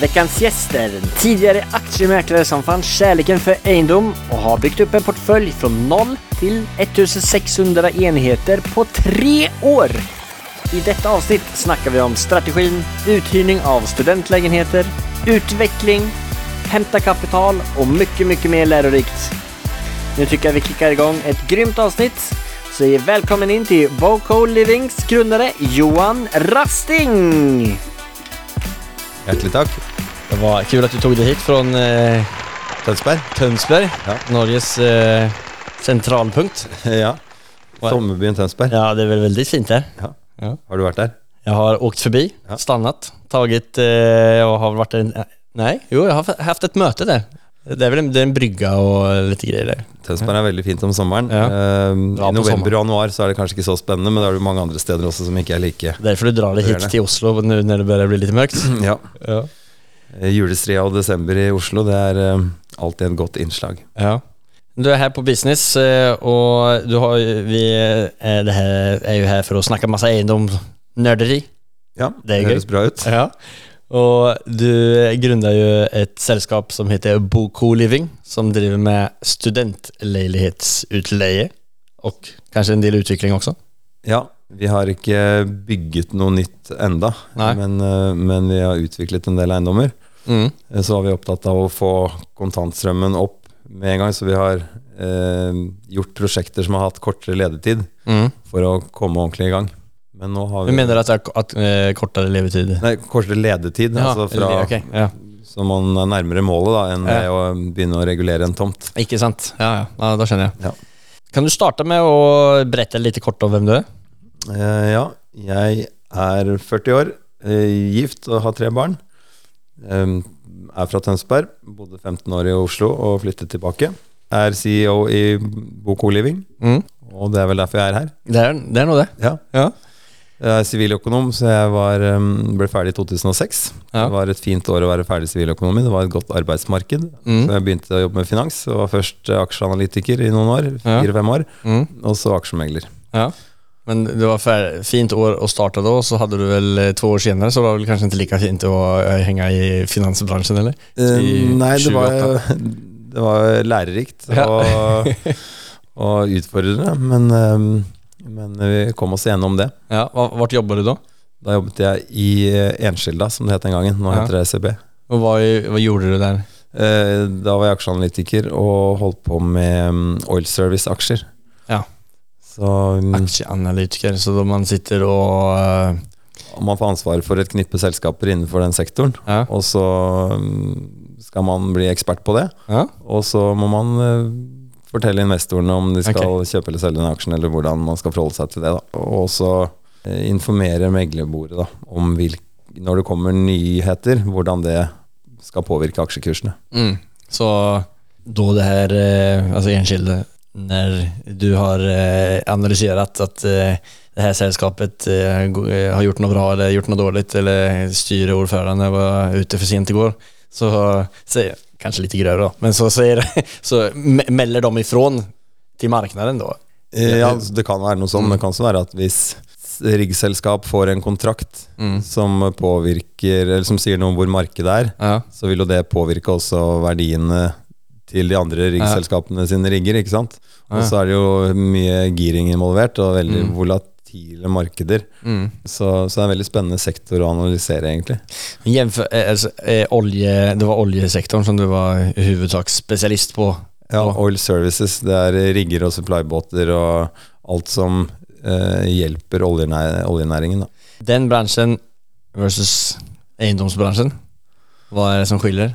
Veckans gäster, en tidigare aktiemäklare som fann kärleken för egendom och har byggt upp en portfölj från 0 till 1600 enheter på tre år. I detta avsnitt snackar vi om strategin, uthyrning av studentlägenheter, utveckling, hämta kapital och mycket, mycket mer lärorikt. Nu tycker jag vi kickar igång ett grymt avsnitt. Så är välkommen in till Voco Livings grundare Johan Rasting! Hjertelig takk. Det var kul att du tog dig hit från eh, Tønsberg. Tønsberg, Ja. Norges eh, sentralpunkt. Ja. Sommerbyen Tønsberg. Ja, det är väl väldigt fint där. Har du vært der? Jag har åkt förbi, Ja. stannat, tagit, eh, jag har varit en, Nei, nej, jo, jag har haft ett möte där. Det är väl en, det är en brygga och lite grejer där. Tønsberg er veldig fint om sommeren. Ja. Eh, I november og januar så er det kanskje ikke så spennende, men da er det mange andre steder også som ikke er like. Därför du drar dig Det hit det. till Oslo nu när det börjar bli lite mörkt. Ja. Ja. Eh, Julestria og desember i Oslo, det er eh, alltid et godt innslag. ja. Du er her på business og du har vi er, det her är ju här för att snacka massa egendomsnörderi. Ja, Det er det høres bra ut. Ja. Og du grundar jo et selskap som heter Boko Living som driver med studentleilighetsutleie Og kanskje en del utvikling også? Ja, vi har ikke bygget noe nytt enda, men, eh, men vi har utviklet en del eiendommer. Mm. Eh, Så var vi opptatt av å få kontantstrømmen opp med en gang, så vi har eh, gjort prosjekter som har hatt kortere ledetid Mm. for å komme ordentlig i gang. Men nå har vi Du mener at det er at, eh, kortere levetid? Nei, kortere ledetid, Ja, altså fra, det, okay, ja. så man er nærmere målet da, enn Ja. å begynne å regulere en tomt. Ikke sant? Ja, ja. da skjønner jeg. Ja. Kan du starte med å brette litt kort om hvem du er? Eh, ja, jeg er 40 år, eh, gift og har tre barn. Er fra Tønsberg, bodde 15 år i Oslo og flyttet tilbake. Er CEO i Boko Living, Mm. og det er vel derfor jeg er her. Det er, det er noe, det. Ja. Ja. Jeg er siviløkonom, så jeg var, ble ferdig i 2006. Ja. Det var et fint år å være ferdig siviløkonom i. Det var et godt arbeidsmarked. Mm. Så jeg begynte å jobbe med finans. og var først aksjeanalytiker i noen år. Ja. Fire-fem år. Mm. Og så aksjemegler. Ja. Men det var fint år å starte da, så hadde du vel to år senere, så var det kanskje ikke like fint å henge i finansbransjen, eller? Eh, I nei, det var, det var lærerikt Ja. og, og utfordrende. Men, um, men vi kom oss igjennom det. Ja, va- jobba du da? Da jobbet jeg i eh, Enskilda, som det het den gangen. Nå Ja. heter det SEB. Og hva, hva gjorde du där? Eh, Da var jeg aksjeanalytiker og holdt på med um, oil service-aksjer. Ja. Så um, Aksjeanalytiker, så da man sitter og uh, man får ansvar for et knippe selskaper innenfor den sektoren. Ja. Og så um, skal man bli ekspert på det. ja. Og så må man uh, fortelle investorene om de skal kjøpe eller selge den aksjen, eller hvordan man skal forholde seg til det. Da. Og så uh, informere meglerbordet da, om hvil, når det kommer nyheter, hvordan det skal påvirke aksjekursene. Mm. Så da det her, altså alltså enskilda, när du har eh, analyserat att eh, det här sällskapet eh, har gjort något bra eller gjort något dåligt eller styrelseordförande var ute för sent igår så säger, kanske lite grövre då, men så säger så me- mäller de ifrån till marknaden då. Eh, Ja, det kan være noe sånn. Mm. Det kan også være at hvis riggselskap får en kontrakt Mm. som påvirker, eller som sier noe om hvor markedet er, Ja, så vil jo det påvirke også verdiene til de andre riggselskapene sine rigger, ikke sant? Og så er det jo mye giring involvert, og veldig Mm. volatile markeder. mm. Så, så det er en veldig spennende sektor å analysere, egentlig. Jämför, altså, eh, olje, det var oljesektoren som du var hovedsaksspesialist på. Ja, Oil Services, det er rigger og supplybåter og alt som eh, hjelper oljenæ oljenæringen. Da. Den bransjen versus eiendomsbransjen, hva er det som skiljer?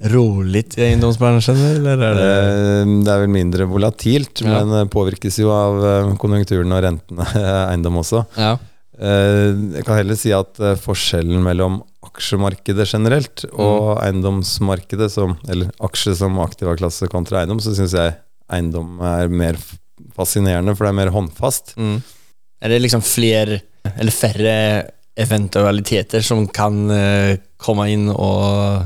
Roligt i eiendomsbransjen, eller er det Eh, Det er vel mindre volatilt, Ja. men eh, påvirkes jo av eh, konjunkturen og rentene eiendom også. Ja. Jeg kan heller si at forskjellen mellom aksjemarkedet generelt og eiendomsmarkedet, som, eller aksje som aktivaklasse kontra eiendom, så syns jeg eiendom er mer fascinerende, for det er mer håndfast. Mm. Er det liksom flere, eller færre eventualiteter som kan komme inn og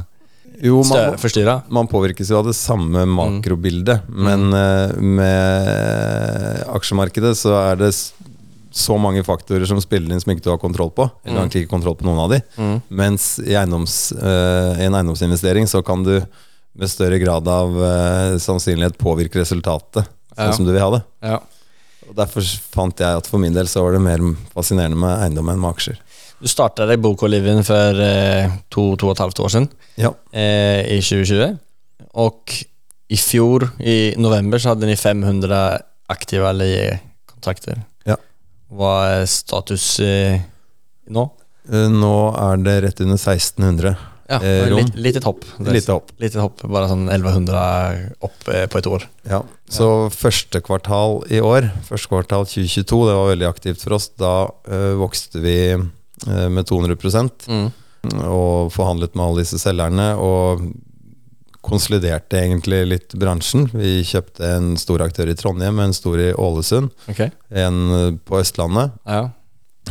Jo, man, man påvirkes jo av det samme makrobildet, men uh, med aksjemarkedet så er det så mange faktorer som spiller inn som ikke du har kontroll på. Eller mm. ikke kontroll på noen av de. Mm. Mens i, eiendoms, uh, i en eiendomsinvestering så kan du med større grad av uh, sannsynlighet påvirke resultatet sånn Ja. som du vil ha det. Ja. Og Derfor fant jeg at for min del så var det mer fascinerende med eiendom enn med aksjer. Du startet i Bokoliven for eh, to, to og et halvt år siden, Ja. eh, i 2020. Og i fjor, i november, så hadde ni 500 aktive leiekontrakter. Ja. Hva er status eh, nå? Eh, Nå er det rett under 1600. Ja, Eh, rom. litt, et hopp. Lite opp. Litet hopp, bare sånn 1100 opp på et år. Ja, Så første kvartal i år, første kvartal 2022, det var veldig aktivt for oss. Da ø, vokste vi med 200 Mm. og forhandlet med alle disse selgerne. Og konsoliderte egentlig litt bransjen. Vi kjøpte en stor aktør i Trondheim, en stor i Ålesund, okay. en eh, på Østlandet Ja.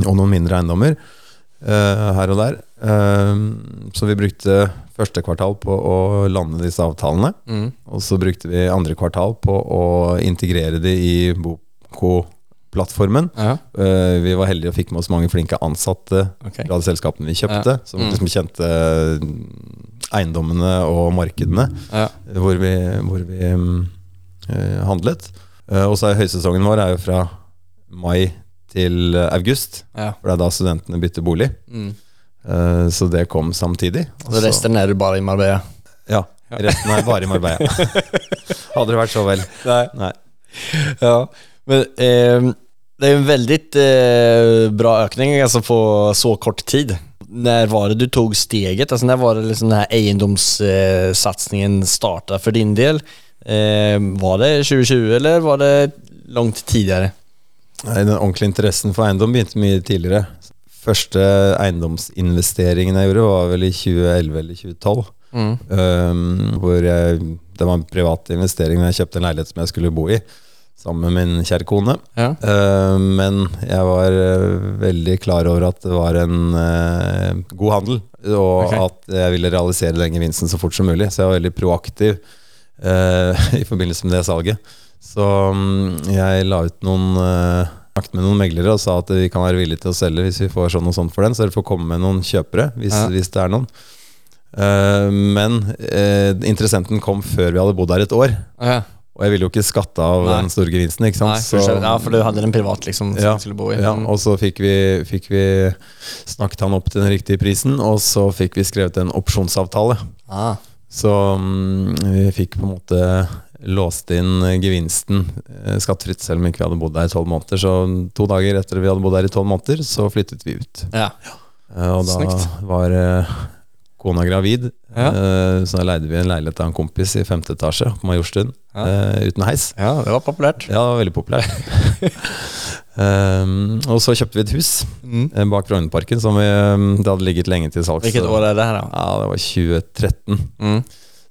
og noen mindre eiendommer uh, her og der. Uh, så vi brukte første kvartal på å lande disse avtalene. Mm. Og så brukte vi andre kvartal på å integrere de i Boko-plattformen. Ja. Uh, vi var heldige og fikk med oss mange flinke ansatte okay. fra de selskapene vi kjøpte, Ja. som Mm. liksom kjente eh, eiendommene og markedene Ja. hvor vi, hvor vi eh, handlet. Uh, og så er høysesongen vår er jo fra mai til eh, august, Ja. for det er da studentene bytter bolig. Mm. Eh, så det kom samtidig. Og resten er du bare i Marbella? Ja, resten er bare i Marbella. Hadde det vært så vel. Nei. Nei. Ja, men ehm, det är en väldigt eh, bra ökning alltså på så kort tid. När var det du tog steget? Alltså när var det liksom den här egendomssatsningen startade för din del? Eh, var det 2020 eller var det langt tidligere? Den ordentlige interessen for eiendom begynte mye tidligere. Første eiendomsinvesteringen jeg gjorde, var vel i 2011 eller 2012. Mm. Um, hvor jeg, det var en privat investering da jeg kjøpte en leilighet som jeg skulle bo i, sammen med min kjære kone. Ja. Uh, men jeg var uh, veldig klar over at det var en uh, god handel, og okay. at jeg ville realisere den gevinsten så fort som mulig. Så jeg var veldig proaktiv i forbindelse med det salget. Så um, jeg la ut noen snakket med noen meglere og sa at vi kan være villige til å selge hvis vi får sånn og sånn for den. Så dere får komme med noen kjøpere hvis, Ja. hvis det er noen. Men interessenten kom før vi hadde bodd der et år. Ja. Og jeg ville jo ikke skatte av Nei. den store gevinsten. ikke sant? Nei, for Så- ja, for du hadde den privat liksom som Ja, du skulle bo i. ja, og så fikk vi, fikk vi snakket han opp til den riktige prisen, og så fikk vi skrevet en opsjonsavtale. Ah. Så um, vi fikk på en måte låst inn gevinsten eh, skattefritt, selv om ikke vi hadde bodd der i tolv måneder. Så to dager etter vi hadde bodd der i tolv måneder, så flyttet vi ut. Ja. Eh, Og da Snyggt. var eh, kona gravid, Ja. eh, så da leide vi en leilighet av en kompis i femte etasje på Majorstuen, Ja. eh, uten heis. ja, det var populært. Ja, det var veldig populært. um, og så kjøpte vi et hus Mm. bak Frognerparken som vi, um, det hadde ligget lenge til salgs. Hvilket år er det her, da? Ja, det var 2013. Mm.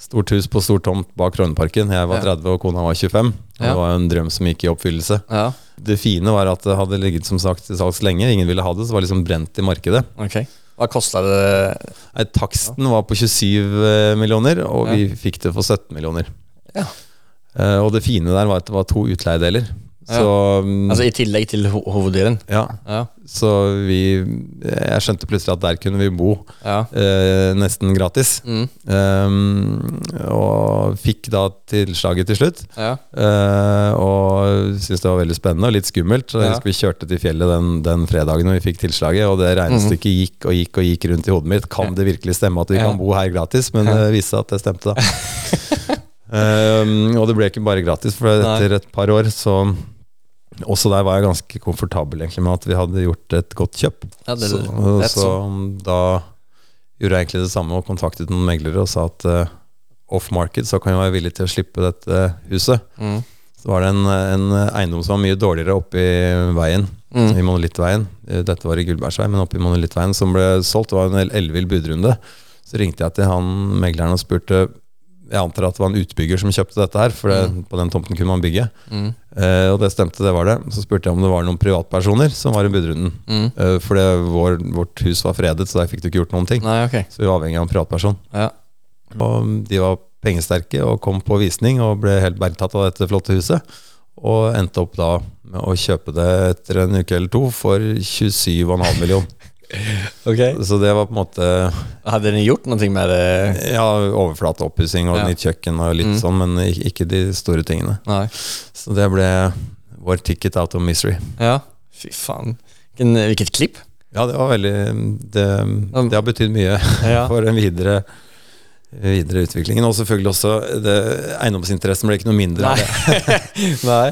Stort hus på stor tomt bak Frognerparken. Jeg var Ja. 30 og kona var 25. Og Ja. Det var jo en drøm som gikk i oppfyllelse. Ja, Det fine var at det hadde ligget som sagt til salgs lenge. Ingen ville ha det, så det var liksom brent i markedet. okej. Vad kosta det? Nei, Taksten var på 27 eh, millioner, og vi fikk det for 17 millioner. Ja. Uh, og det fine der var at det var to utleiedeler. Så um, Alltså i tillegg til ho hoveddelen? ja, Ja. Så vi Jeg skjønte plutselig at der kunne vi bo Ja. eh, nesten gratis. Mm. Um, og fikk da tilslaget til slutt. Ja. Eh, og syntes det var veldig spennende og litt skummelt. Så jeg Ja. husker Vi kjørte til fjellet den, den fredagen Når vi fikk tilslaget, og det regnestykket gikk og gikk og gikk rundt i hodet mitt. Kan det virkelig stemme at vi Ja. kan bo her gratis? Men Ja. det viste seg at det stemte, da. Um, og det ble ikke bare gratis, for etter et par år så Også der var jeg ganske komfortabel egentlig med at vi hadde gjort et godt kjøp. Ja, det så, lät så da gjorde jeg egentlig det samme og kontaktet noen meglere og sa at uh, off-market så kan jeg være villig til å slippe dette huset. Mm. Så var det en, en eiendom som var mye dårligere oppe i veien, Mm. i Monolittveien. Eh, Dette var i Gullbergsvei, men oppe i Monolittveien, som ble solgt. Det var en el- ellevill budrunde. Så ringte jeg til han megleren og spurte jeg antar at det var en utbygger som kjøpte dette her, for det, på den tomten kunne man bygge. Mm. Eh, og det stemte, det var det. Så spurte jeg om det var noen privatpersoner som var i budrunden. Mm. Eh, for det, vår, vårt hus var fredet, så der fikk du ikke gjort noen ting. Nei, okay. Så vi var avhengig av en privatperson. Ja. Og de var pengesterke og kom på visning og ble helt bergtatt av dette flotte huset. Og endte opp da med å kjøpe det etter en uke eller to for 27,5 million. Ok. Så det var på en måte Hadde dere gjort noe med det? ja, overflateoppussing og Ja. nytt kjøkken og litt Mm. sånn, men ikke de store tingene. Nei. Så det ble vår ticket out of misery. Ja. Fy faen. Hvilket klipp? Ja, det var veldig Det, det har betydd mye Ja. for den videre videre utviklingen. Og selvfølgelig også det, Eiendomsinteressen ble ikke noe mindre av det. Nei.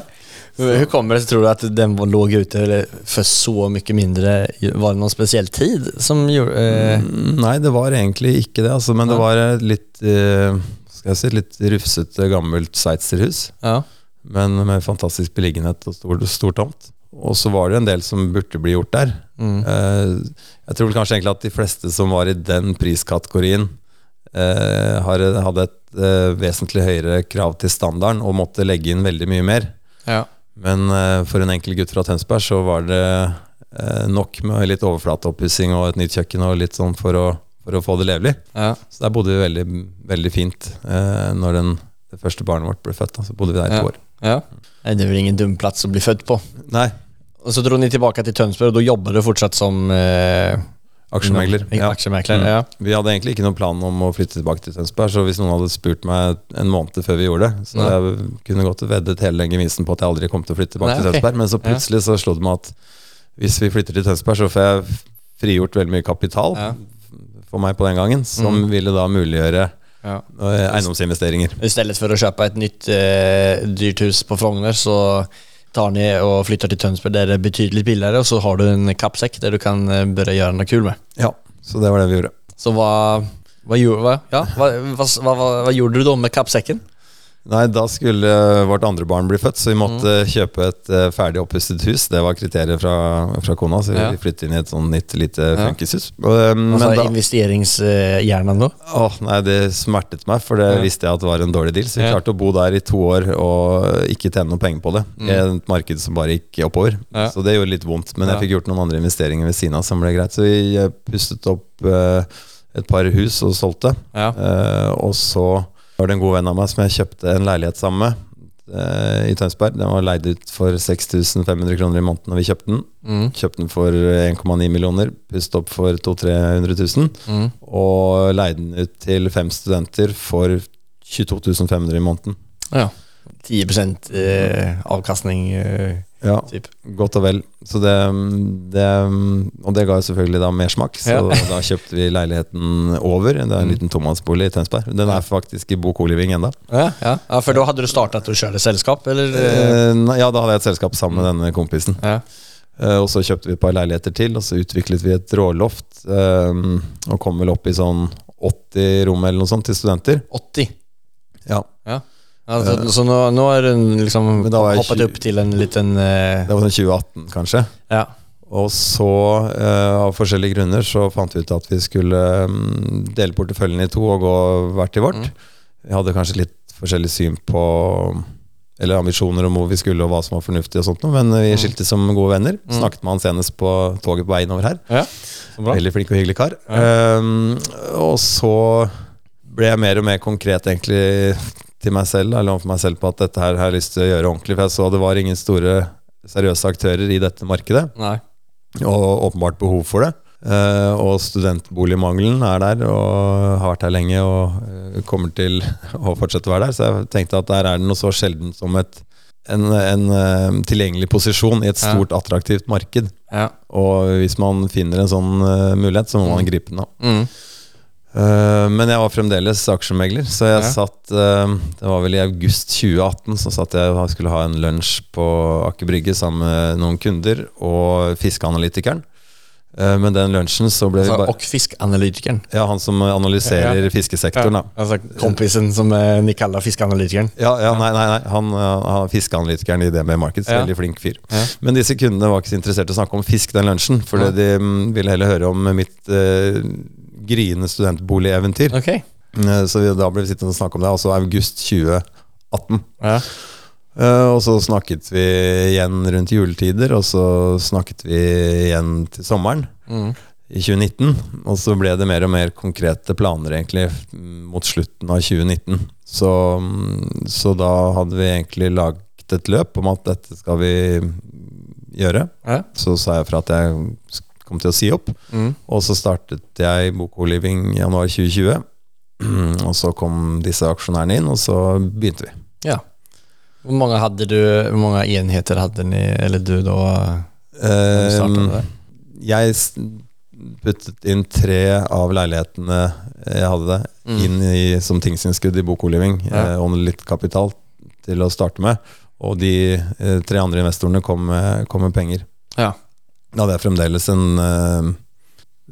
Hur kommer det, tror du, att den låg ute eller för så mycket mindre? Var det någon speciell tid som gjorde... Eh, Mm, Nei, det var egentlig ikke det, altså, men det var et litt eh, Skal jeg si litt rufsete, gammelt sveitserhus. ja. Men med fantastisk beliggenhet og stor, stor tomt. Og så var det en del som burde bli gjort der. Mm. Eh, jeg tror kanskje egentlig at de fleste som var i den priskategorien, eh, hadde et eh, vesentlig høyere krav til standarden og måtte legge inn veldig mye mer. Ja. Men eh, for en enkel gutt fra Tønsberg så var det eh, nok med litt overflateoppussing og et nytt kjøkken og litt sånn for å, for å få det levelig. Ja. Så der bodde vi veldig, veldig fint eh, når den, det første barnet vårt ble født. Da. Så bodde vi der i Ja. to år. ja. Nej, det er vel ingen dum plass å bli født på. Nei, Og så dro ni tilbake til Tønsberg Og da jobber du fortsatt som eh, aksjemegler. Ja. aksjemäklare. Mm. Ja. Vi hadde egentlig ikke noen plan om å flytte tilbake til Tønsberg, så hvis noen hadde spurt meg en måned før vi gjorde det, så Nei. jeg kunne godt veddet hele den gevinsten på at jeg aldri kom til å flytte tilbake Nei, til. Tønsberg. Men så plutselig så slo det meg at hvis vi flytter til Tønsberg, så får jeg frigjort veldig mye kapital Ja. for meg på den gangen, som Mm. ville da muliggjøre Ja. eiendomsinvesteringer. I stedet for å kjøpe et nytt eh, dyrt hus på Frogner så tar ned og flytter til Tønsberg, der det er betydelig billigere, og så har du en kappsekk der du kan eh, gjøre noe kult kul med. Ja, så det var det vi gjorde. Så hva, hva, gjorde, hva, ja, hva vad, vad, vad, vad gjorde du da med kappsäcken? Nei, da skulle vårt andre barn bli født, så vi måtte kjøpe et eh, ferdig oppusset hus. Det var kriteriet fra, fra kona, så Ja. vi flyttet inn i et sånn nytt lite Ja. funkishus. Eh, men Vad sa da, åh, nei, det smertet meg, for det Ja. visste jeg at det var en dårlig deal. Så vi Ja. klarte å bo der i to år og ikke tjene noe penger på det. I et marked som bare gikk oppover. Mm. Ja. Så det gjorde litt vondt. Men jeg fikk gjort noen andre investeringer ved siden av som ble greit. Så vi eh, pustet opp uh, et par hus og solgte. Ja. Eh, og så var det en god venn av meg som jeg kjøpte en leilighet sammen med eh, i Tønsberg. Den var leid ut for 6500 kroner i måneden når vi kjøpte den. Mm. Kjøpte den for 1,9 millioner, pustet opp for 200 000-300 000. Mm. Og leide den ut til fem studenter for 22 500 i måneden. Ja. 10% eh, avkastning eh, Ja, typ. godt og vel. Så det, det Og det ga jo selvfølgelig da mersmak, så Ja. da kjøpte vi leiligheten over. Det er en Mm. liten tomannsbolig i Tønsberg. Den er faktisk i Bo Co-living ennå. Ja, ja. ja, for da hadde du startat å kjøre selskap, eller? eh? Ja, da hadde jeg et selskap sammen med denne kompisen. Ja. Eh, og så kjøpte vi et par leiligheter til, og så utviklet vi et råloft. eh, og kom vel opp i sånn 80 rom eller noe sånt til studenter. 80? Ja, Alltså, så nå, nå har hun liksom hoppet då var 20. opp til en liten... uh, Det var sånn 2018, kanskje. ja. Og så, uh, av forskjellige grunner, så fant vi ut at vi skulle mm, dele porteføljen i to og gå hvert til vårt. Mm. Vi hadde kanskje litt forskjellig syn på Eller ambisjoner om hvor vi skulle, og hva som var fornuftig, og sånt men vi Mm. skiltes som gode venner. Mm. Snakket med han senest på toget på veien over her. ja. Veldig flink og hyggelig kar. Ja. Um, og så ble jeg mer og mer konkret egentlig til meg selv, eller overfor meg selv på at dette her har jeg lyst til å gjøre ordentlig. For jeg så det var ingen store seriøse aktører i dette markedet, Nei. og åpenbart behov for det. Uh, og studentboligmangelen er der, og har vært her lenge og uh, kommer til å fortsette å være der. Så jeg tenkte at der er det noe så sjelden som et, en, en uh, tilgjengelig posisjon i et Ja. stort, attraktivt marked. Ja. Og hvis man finner en sånn mulighet, så må man gripe den. da Mm. Uh, men jeg var fremdeles aksjemegler, så jeg Ja. satt uh, Det var vel i august 2018, så satt jeg og skulle ha en lunsj på Aker Brygge sammen med noen kunder og fiskeanalytikeren. Uh, men den lunsjen så ble vi Alltså, bare Og fiskanalytikern. Ja, han som analyserer fiskesektoren, da. Altså kompisen som eh, ni kaller fiskeanalytikeren Ja, ja, nei, nei, nei. Han, uh, fiskeanalytikeren i DB Markets, Ja. veldig flink fyr. Ja. Men disse kundene var ikke så interessert i å snakke om fisk den lunsjen, for Ja. de mm, ville heller høre om mitt gryende studentboligeventyr. Okej. Eh, Så vi, da ble vi sittende og snakke om det, altså august 2018. Ja. Uh, og så snakket vi igjen rundt juletider, og så snakket vi igjen til sommeren Mm. i 2019. Og så ble det mer og mer konkrete planer egentlig mot slutten av 2019. Så, mm, så da hadde vi egentlig laget et løp om at dette skal vi gjøre. Ja. Så sa jeg fra at jeg kom til å si opp. Mm. Og så startet jeg Boko Living i januar 2020. Og så kom disse aksjonærene inn, og så begynte vi. ja. Hvor mange hadde du, hvor mange enheter hadde ni, eller du da? du Eh, det? jeg puttet inn tre av leilighetene jeg hadde, Mm. inn i, som tingsinnskudd i Boko Living, Ja. eh, og litt kapital til å starte med. Og de eh, tre andre investorene kom med, kom med penger. Ja. Da hadde jeg fremdeles en eh,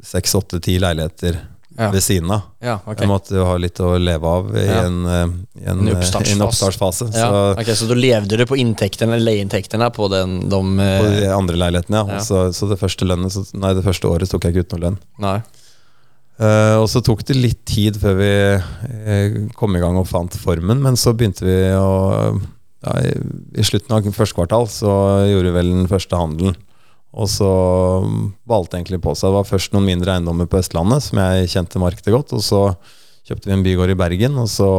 seks, åtte, ti leiligheter Ja. ved siden av. Ja, okay. Jeg måtte jo ha litt å leve av i Ja. en, eh, i en, En eh, oppstartsfase. en oppstartsfase. Ja, Så ok, så du levde du på inntektene, eller leieinntektene på den, de på de andre leilighetene, ja. Ja. Så, så det første lønnet, så, nei, det første året tok jeg ikke ut noe lønn. Nei. Uh, og så tok det litt tid før vi uh, kom i gang og fant formen, men så begynte vi å ja, i, I slutten av første kvartal så gjorde vi vel den første handelen. Og så valgte egentlig på seg. Det var først noen mindre eiendommer på Østlandet som jeg kjente markedet godt. Og så kjøpte vi en bygård i Bergen, og så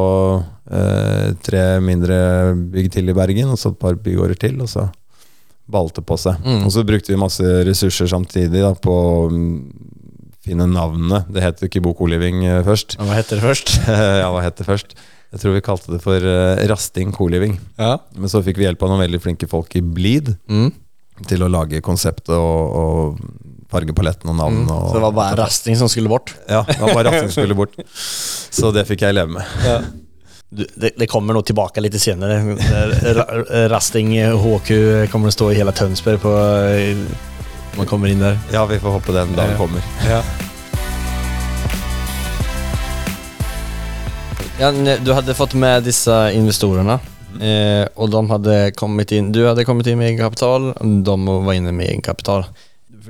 eh, tre mindre bygg til i Bergen, og så et par bygårder til, og så balte på seg. Mm. Og så brukte vi masse ressurser samtidig da, på å mm, finne navnene. Det het ikke Bokoliving først Ja. Hva heter det først? ja, hva het det først? Jeg tror vi kalte det for eh, Rasting Co-Living. Ja. Men så fikk vi hjelp av noen veldig flinke folk i Bleed Mm. Til å lage konseptet og, og fargepaletten og navn. Mm. Og, Så det var bare rasting som skulle bort? Ja, det var bare rasting som skulle bort. Så det fikk jeg leve med. Du, det, det kommer noe tilbake litt senere. Rasting HQ kommer att stå i hele Tønsberg på eh, man kommer inn der. Ja, vi får håpe den dagen Ja. kommer. Ja, Ja, du hadde fått med disse investorerna eh, och de hade kommit in, du hade kommit in med egenkapital, de var inne med egenkapital.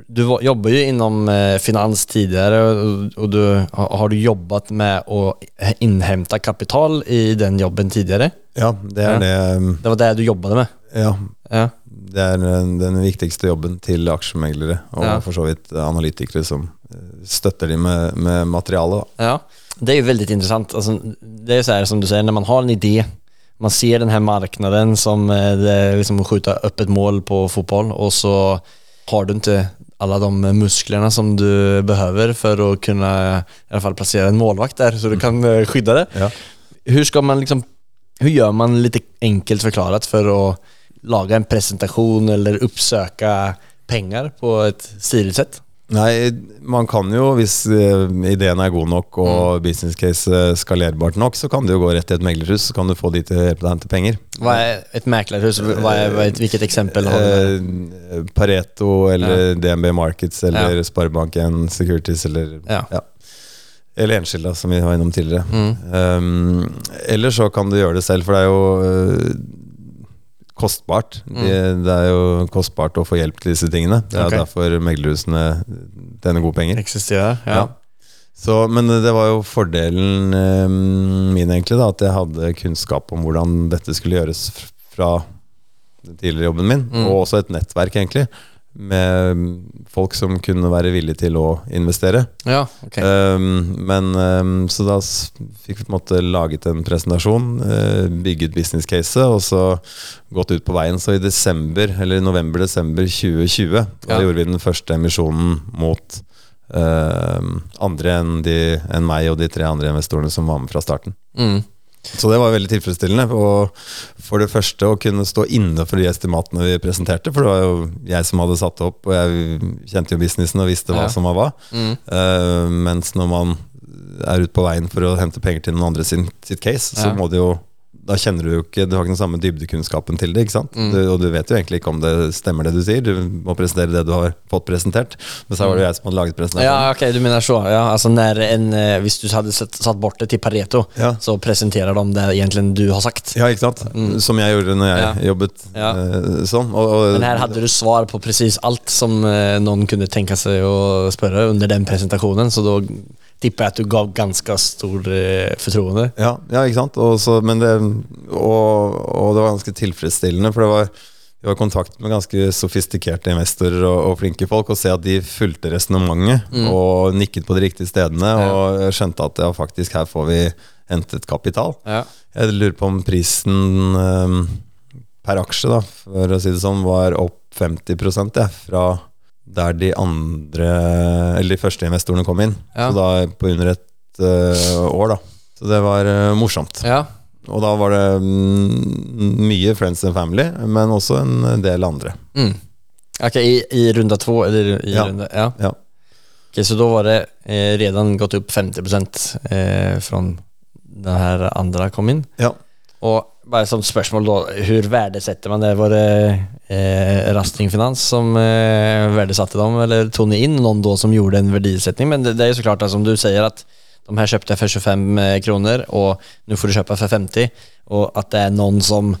Du var, jobbar ju inom eh, finans tidigare och, och du, har, du jobbat med att inhämta kapital i den jobben tidigare? Ja, det er Ja. det um, Det var det du jobbade med? Ja, Ja. det er den, den viktigste jobben til aksjemeglere og Ja. for så vidt analytikere som eh, støtter dem med, med materiale. Da. Ja, det är ju väldigt intressant. Alltså, det är så här som du säger, när man har en idé, man ser den här marknaden som eh, det är liksom att skjuta upp ett mål på fotboll och så har du inte alla de musklerna som du behöver för att kunna i alla fall placera en målvakt där så du kan eh, skydda det. Ja. Hur ska man liksom, hur gör man lite enkelt förklarat för att laga en presentation eller uppsöka pengar på ett stiligt sätt? Nei, man kan jo, hvis eh, ideen er god nok og business case eh, skalerbart nok, så kan du jo gå rett til et meglerhus, så kan du få de til å hjelpe deg hente penger. Hva er et meglerhus? Hva er, hvilket eksempel? har du? Eh, Pareto eller DNB Markets eller Ja. Sparebanken Securities eller Ja. Eller Enskilda, som vi var innom tidligere. Mm. Um, eller så kan du gjøre det selv, for det er jo øh, De, Mm. Det, er jo kostbart å få hjelp til disse tingene. Det er okay. derfor meglerhusene tjener gode penger. Eksisterer, Ja. Så, men det var jo fordelen eh, min, egentlig, da, at jeg hadde kunnskap om hvordan dette skulle gjøres fra den tidligere jobben min, Mm. og også et nettverk, egentlig, med folk som kunne være villige til å investere. Ja, ok. Um, men um, Så da fikk vi på en måte laget en presentasjon, uh, bygget business case, og så gått ut på veien. Så i desember, eller november-desember 2020, da gjorde vi den første emisjonen mot uh, andre enn, de, enn meg og de tre andre investorene som var med fra starten. Mm. Så det var veldig tilfredsstillende. Og for det første å kunne stå inne for de estimatene vi presenterte, for det var jo jeg som hadde satt det opp, og jeg kjente jo businessen og visste hva Ja. som var hva. Mm. Uh, mens når man er ute på veien for å hente penger til noen andre sin, sitt case, så Ja. må det jo da kjenner du jo ikke Du har ikke den samme dybdekunnskapen til det. ikke sant? Mm. Du, og du vet jo egentlig ikke om det stemmer det du sier. Du må presentere det du har fått presentert. Men så var det jo jeg som hadde laget presentasjonen. Ja, ok, du mener så. Ja, altså når en, eh, hvis du hadde satt, satt bort det til Pareto Ja. så presenterer de det egentlig du har sagt. Ja, ikke sant? Mm. Som jeg gjorde når jeg Ja. jobbet Ja. eh, sånn. Og, og, Men her hadde du svar på precis alt som noen kunne tenke seg å spørre under den presentasjonen, så då tipper jeg at du gav ganske stor uh, fortroende. Ja, ja ikke sant? Og, så, men det, og, og det var ganske tilfredsstillende, for det var, vi var i kontakt med ganske sofistikerte investorer og, og flinke folk, og se at de fulgte resonnementet og nikket på de riktige stedene, Ja. og skjønte at ja, faktisk her får vi hentet kapital. Ja. Jeg lurer på om prisen um, per aksje, da, for å si det sånn, var opp 50 ja, fra der de andre, eller de første investorene kom inn. Ja. Så da på under et uh, år, da. Så det var uh, morsomt. ja. Og da var det mm, mye friends and family, men også en del andre. Mm. Ok, i, i runda to, eller i Ja. runda, ja. Ja. Okay, så da var det eh, redan gått opp 50% eh, fra den andre andra kom inn. Ja. Och bara som spørsmål, da. Hvor verdsetter man det? Var det eh, Rasting Finans som eh, värdesatte dem eller tog Inn, noen da som gjorde en verdisetning? Men det, det jo så klart som du sier, at de her kjøpte jeg for 25 kroner, og nå får du kjøpe for 50 Og at det er noen som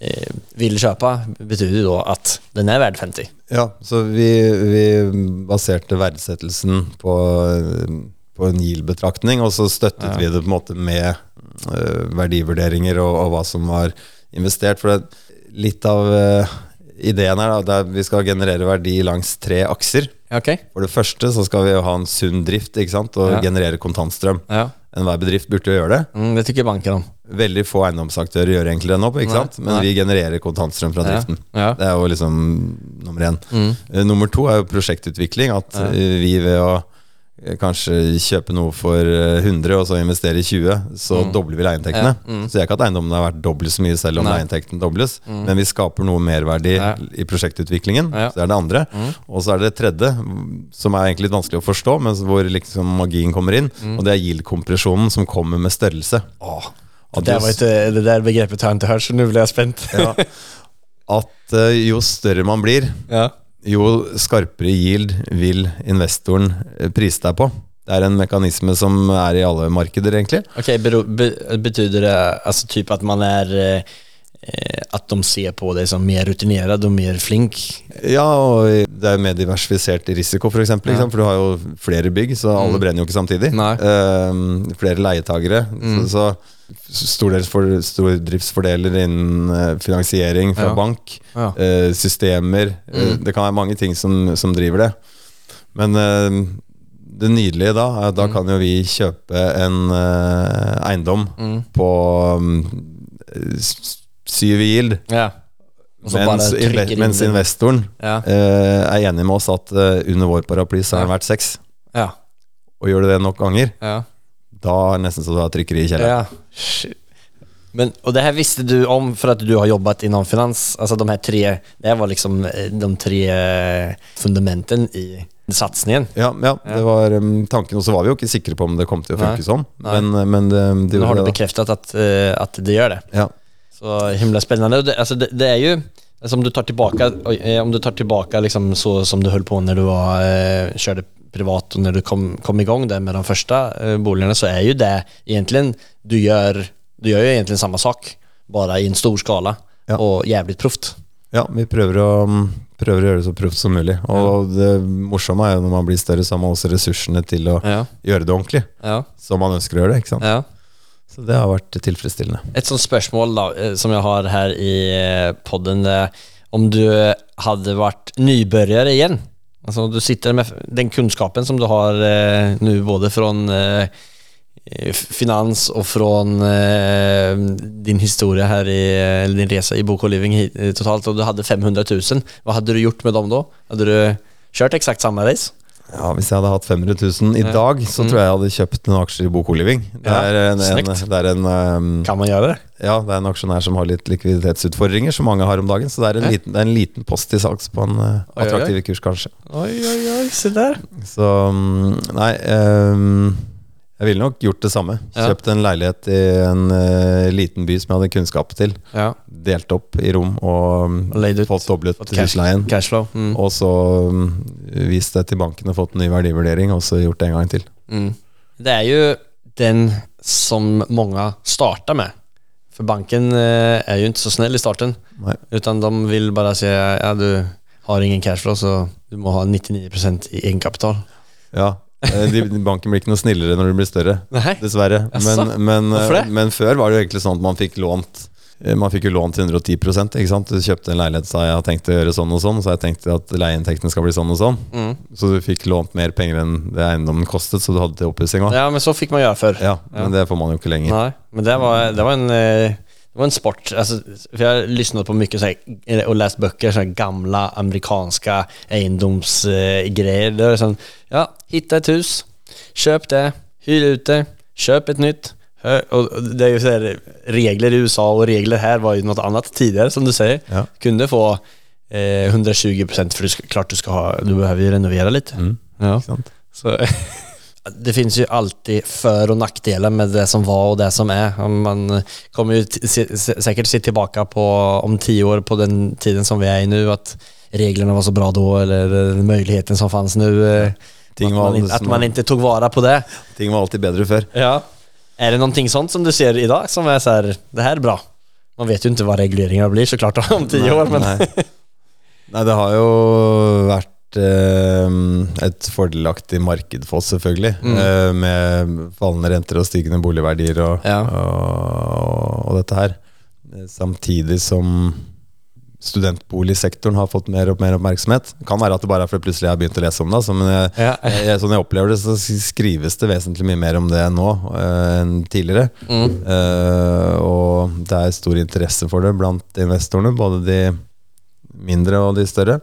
eh, vil kjøpe, betyr ju da at den er verdt 50. Ja, så vi, vi baserte verdsettelsen på, på en GIL-betraktning, og så støttet Ja. vi det på en måte med eh, verdivurderinger og, og hva som var investert. For det, litt av eh, ideen her da, vi skal generere verdi langs tre akser. Okay. For det første så skal vi jo ha en sunn drift ikke sant? og Ja. generere kontantstrøm. Ja, Enhver bedrift burde jo gjøre det. mm, det tykker banken om. Veldig få eiendomsaktører gjør egentlig det nå, ikke sant? men nei. vi genererer kontantstrøm fra driften. ja. Det er jo liksom nummer én. Mm. Eh, Nummer to er jo prosjektutvikling. At Ja. eh, vi ved å eh, kanskje kjøpe noe for eh, 100 og så investere i 20, så Mm. dobler vi leieinntektene. Ja, mm. Så jeg kan ikke at eiendommen har vært dobbelt så mye selv om leieinntekten dobles, Mm. men vi skaper noe merverdi Ja. i prosjektutviklingen. Ja. Så det er det andre. Mm. Og så er det det tredje, som er egentlig litt vanskelig å forstå, men hvor liksom magien kommer inn. Mm. Og det er yield-kompresjonen som kommer med størrelse. Åh, At det, der var ikke, det der begrepet har jeg ikke hørt, så nå ble jeg spent. Ja. At eh, jo større man blir, ja. Jo skarpere yield vil investoren eh, prise deg på. Det er en mekanisme som er i alle markeder, egentlig. Ok, Betyr det altså typ at man er eh, eh, att de ser på deg som mer rutinert og mer flink? Ja, og det er jo mer diversifisert risiko, For, eksempel, ja. for du har jo flere bygg, så alle Mm. brenner jo ikke samtidig. Eh, flere leietagere. Mm. Så, så stordriftsfordeler innen eh, finansiering fra Ja. bank, Ja. Uh, systemer mm. uh, Det kan være mange ting som, som driver det. Men uh, det nydelige da er at da Mm. kan jo vi kjøpe en eiendom Mm. på um, syv i yield, Ja. Mens, inve mens investoren Ja. uh, er enig med oss at uh, under vår paraply så er den verdt seks. Ja. Og gjør du det nok ganger, Ja. da er det nesten så du har trykkeri i kjelleren. ja. Men, og det her visste du om for at du har jobbet innom finans? Altså de her tre, det var liksom eh, de tre fundamentene i satsningen? Ja, ja, det var um, tanken. Og så var vi jo ikke sikre på om det kom til å funke sånn, men, men det, det Nu har du bekreftet at, uh, att, eh, det gjør det. Ja. Så himla spennende. Det, altså, det, det er jo altså, om du tar tilbake, eh, om du tar tilbake liksom så som du holdt på når du var, eh, kjørte privat og når du kom, kom gang det med de første eh, boligene, så er jo det egentlig du gjør, du gjør jo egentlig samme sak, bare i en stor skala Ja. og jævlig proft. Ja, vi prøver å, um, prøver å gjøre det så proft som mulig. Og det morsomme er jo når man blir større, så har man også ressursene til å Ja, gjøre det ordentlig. ja, Som man ønsker å gjøre det. ikke sant? ja. Så det har vært tilfredsstillende. Et sånt spørsmål då, eh, som jeg har her i poden, podden, eh, om du hadde vært nybørger igjen, altså du sitter med den kunnskapen som du har eh, nå, både fra eh, eh, finans og fra eh, din historie her i, eh, din resa i Bok och Living eh, totalt og du hadde 500 000. Hva hadde du gjort med dem da? Hadde du kjørt eksakt samme race? Ja, Hvis jeg hadde hatt 500 000 i dag, så Mm. tror jeg jeg hadde kjøpt noen aksjer i Bokoliving. Det er en, en, det er en um, Kan man gjøre det? Ja, det er en aksjonær som har litt likviditetsutfordringer, som mange har om dagen. Så det er en, liten, det er en liten post til salgs på en uh, oi, oi. attraktiv kurs, kanskje. Oi, oi, oi, se der. Så um, nei um, Jeg ville nok gjort det samme. Kjøpt en leilighet i en uh, liten by som jeg hadde kunnskap til. Ja, Delt opp i rom og lejd ut. fått doblet husleien. Mm. Og så um, vist det til banken og fått en ny verdivurdering, og så gjort det en gang til. Mm. Det er jo den som mange startar med. For banken uh, er jo ikke så snill i starten. Nei. Utan de vil bare si ja du har ingen cashflow så du må ha 99% i egenkapital. Ja, de, banken blir ikke noe snillere når du blir større. Nei. Dessverre. Men, men, det? men før var det jo egentlig sånn at man fikk lånt eh, man fikk jo lånt 110 ikke sant? Du kjøpte en leilighet sa jeg har tenkt å gjøre sånn og sånn, så jeg tenkte at leieinntektene skal bli sånn og sånn. Mm. Så du fikk lånt mer penger enn det eiendommen kostet, så du hadde til oppussing òg. Ja, men så fikk man gjøre før. Ja, men det får man jo ikke lenger. Nei, men det var, det var en eh, det var en sport, alltså, för jag har lyssnat på mycket så här, och läst böcker, så här gamla amerikanska egendomsgrejer. det är sån, ja, hitta ett hus, köp det, hyr ut det, köp ett nytt. Och det är ju så här, regler i USA och regler här var ju något annat tidigare som du säger. Ja. Kunde få eh, 120% för du ska, klart du ska ha, du behöver ju renovera lite. Mm, Ja. Så, det finnes jo alltid før- og nackdelar med det som var og det som er. Man kommer jo t- se, tillbaka på om ti år på den tiden som vi er i nå, at reglene var så bra da, eller muligheten som fanns nå. At, Ting att, var, man, ikke tok vare man inte tog vara på det. ting var alltid bedre før. Ja. Er det ting sånt som du ser i dag, som er sånn det her er bra? Man vet jo ikke hva reguleringa blir så klart, om ti år, men Nei. Nei, det har jo vært eh, et fordelaktig marked for oss, selvfølgelig. Mm. eh, med fallende renter og stigende boligverdier og, Ja. og, og dette her. Eh, Samtidig som studentboligsektoren har fått mer og mer oppmerksomhet. Det kan være at det bare er fordi plutselig jeg har begynt å lese om det, altså, men jeg, ja. jeg, sånn jeg opplever det, så skrives det vesentlig mye mer om det nå eh, enn tidligere. Mm. Eh, og det er stor interesse for det blant investorene, både de mindre og de større.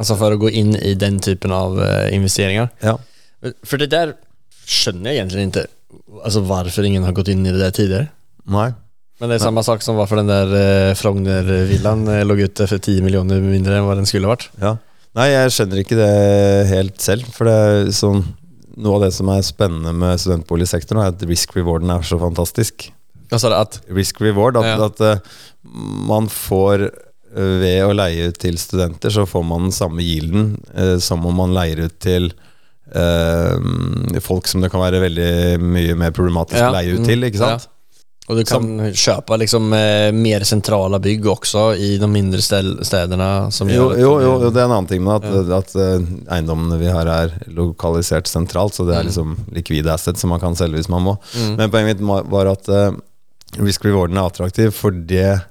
Alltså for å gå inn i den typen av investeringer. Ja. For det der skjønner jeg egentlig ikke Altså hvorfor ingen har gått inn i det der tidligere. Nei. Men det är samme sak som hvorfor den der eh, Frogner-villan lå låg ute for 10 millioner mindre enn hva den skulle varit. Ja. Nei, jeg skjønner ikke det helt selv. For det er sånn Noe av det som er spennende med studentboligsektoren, er at risk-rewarden er så fantastisk. Altså, att, Risk-reward, at, Ja. at eh, man får eh, ved å leie ut til studenter, så får man den samme gilden eh, som om man leier ut til eh, folk som det kan være veldig mye mer problematisk å leie ut til. Ikke sant? Ja. Og du kan kjøpe liksom eh, mer sentrale bygg også i de mindre stedene. som Jo, jo, jo, jo, det er en annen ting med at, at eh, eiendommene vi har er lokalisert sentralt, så det er liksom likvide assets som man kan selge hvis man må. Mm. Men poenget mitt var at uh, risk-rewarden er attraktiv fordi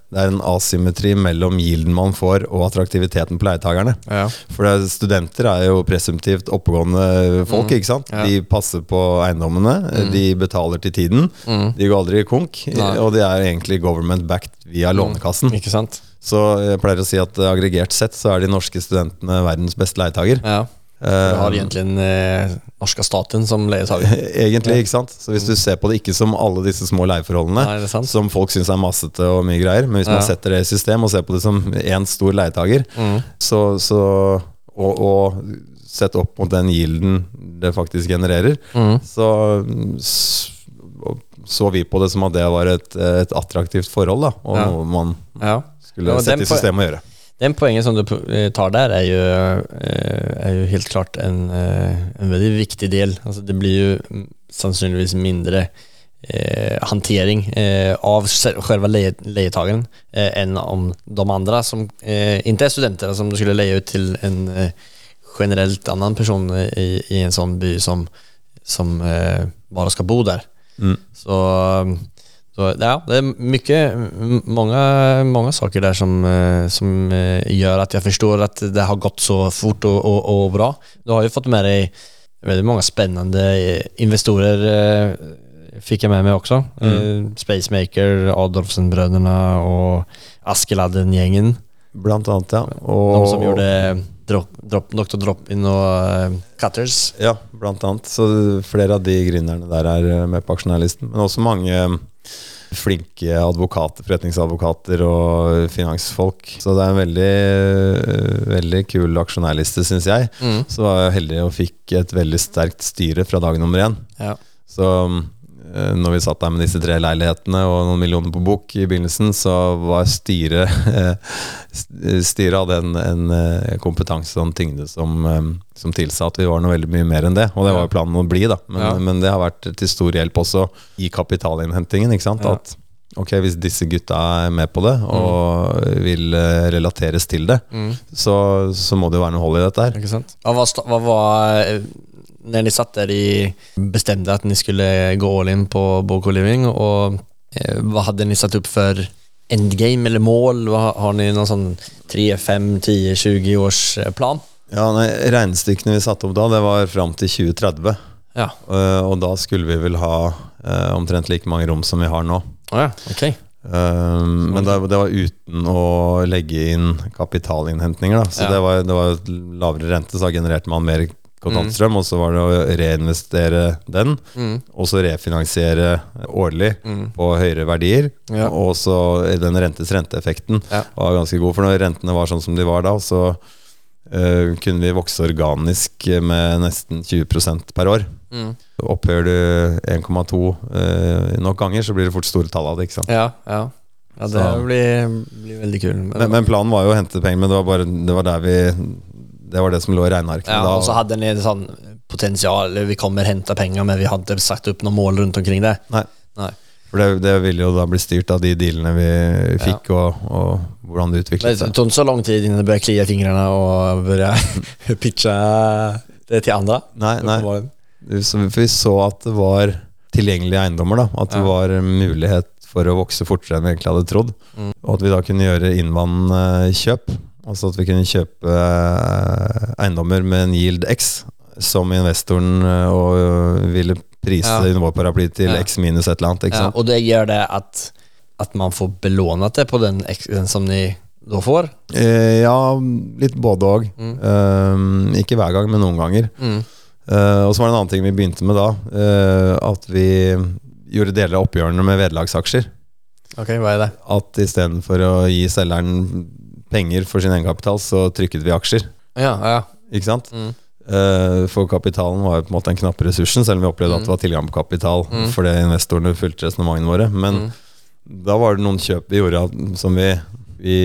det er en asymmetri mellom yielden man får og attraktiviteten på leietakerne. Ja. For det, studenter er jo presumptivt oppegående folk, Mm. ikke sant? Ja. De passer på eiendommene, Mm. de betaler til tiden, Mm. de går aldri konk, Nei. og de er egentlig government-backed via Lånekassen. Ikke sant? Så jeg pleier å si at eh, aggregert sett så er de norske studentene verdens beste leietager. Ja. Du har egentligen eh, norske staten som leietagare. Egentlig, ikke sant? Så hvis du ser på det ikke som alle disse små leieforholdene, det sant. som folk syns er massete og mye greier, men hvis man setter det i system og ser på det som én stor leietager, Mm. så, så og, og sett opp mot den gilden det faktisk genererer, Mm. så så vi på det som at det var et, et attraktivt forhold, da, og Ja. noe man Ja. skulle Ja, sette i systemet system å gjøre. Den poenget som du eh, tar der, er jo, er jo helt klart en, eh, en veldig viktig del. Altså, det blir ju mm, sannsynligvis mindre eh, hantering eh, av selve lejetagaren eh, enn om de andre som eh, er är studenter, som du skulle leie ut til en eh, annen annan person i, i en sånn by som, som eh, bara ska bo der. Mm. Så, så ja, det er mycket, mange, många, många saker der som, eh, som gjør at jeg forstår at det har gått så fort og, og, og bra. Du har jo fått med deg veldig mange spännande eh, investorer fikk jeg med meg også. Mm. Eh, Spacemaker, Adolfsen-brødrene og Askeladden-gjengen. Blant annet, ja. Og, Noen som gjorde drop, drop, Dr. Drop-In og uh, Cutters. Ja, blant annet. Så flere av de gründerne der er eh, med på aksjonærlisten. Men også mange eh, flinke advokater, forretningsadvokater og finansfolk. Så det er en veldig, veldig kul aksjonærliste, syns jeg. Mm. Så var jeg heldig og fikk et veldig sterkt styre fra dag nummer én. Ja. Så eh, når vi satt der med disse tre leilighetene og noen millioner på bok i begynnelsen, så var styret Styret hadde en, en eh, kompetanse og en tyngde som, eh, som tilsa at vi var noe veldig mye mer enn det. Og det var jo planen å bli, da. Men, Ja. men det har vært til stor hjelp også i kapitalinnhentingen. Ikke sant? Ja. At ok, hvis disse gutta er med på det og vil eh, relateres til det, Mm. så, så må det jo være noe hold i dette her. Ikke sant? Hva var, hva var eh, de ni satt der, de bestemte at ni skulle gå all in på Boko Living og eh, hadde hade ni satt opp for endgame eller mål? Hva, har ni noen sånn 3, 5, 10, 20 års eh, plan? Ja, nei, Regnestykkene vi satte opp da, det var fram til 2030. Ja, Uh, og da skulle vi vel ha uh, omtrent like mange rom som vi har nå. ja okay. Eh, men det, det var uten å legge inn kapitalinnhentninger. Da. Så Ja. det, var, det var lavere rente, så da genererte man mer kontantstrøm. Og så var det å reinvestere den, Mm. og så refinansiere årlig Mm. på høyere verdier. Ja. Og så den rentes renteeffekten Ja. var ganske god. For når rentene var sånn som de var da, så uh, kunne vi vokse organisk med nesten 20% per år. Mm. Opphører du 1,2 uh, nok ganger, så blir det fort store tall av det. ikke sant? Ja, ja. Ja, det blir, blir veldig kul. Men, men planen var jo å hente penger, men det var bare det var der vi Det var det som lå i regnearkene ja, da. och så hadde ni litt sånn potensial vi kommer hämta penger, men vi hadde satt opp noen mål rundt omkring det. Nei. Nei. For det, det ville jo da bli styrt av de dealene vi fikk, og, og hvordan det utviklet seg. Det tok så lang tid innan det började klie i og och börja pitche det til andre. Nei, nei. for vi så at det var tilgjengelige eiendommer. da At det Ja. var mulighet for å vokse fortere enn vi egentlig hadde trodd. Mm. Og at vi da kunne gjøre innvandrende kjøp. Altså at vi kunne kjøpe eh, eiendommer med en yield X, som investoren eh, og ville prise Ja. under vår paraply til Ja. X minus et eller annet. Ja, och det gjør det at, at man får belånet det på den, X den som ni da får. Eh, ja, litt både òg. Mm. Eh, ikke hver gang, men noen ganger. Mm. Eh, og så var det en annen ting vi begynte med da. eh, at vi gjorde deler av oppgjørene med vederlagsaksjer. Okay, hva er det? At istedenfor å gi selgeren penger for sin egenkapital, så trykket vi aksjer. Ja, ja. Ikke sant? Mm. Uh, for kapitalen var jo på en måte den knappe ressursen, selv om vi opplevde at det var tilgang på kapital Mm. fordi investorene fulgte resonnementene våre. Men Mm. da var det noen kjøp vi gjorde som vi vi,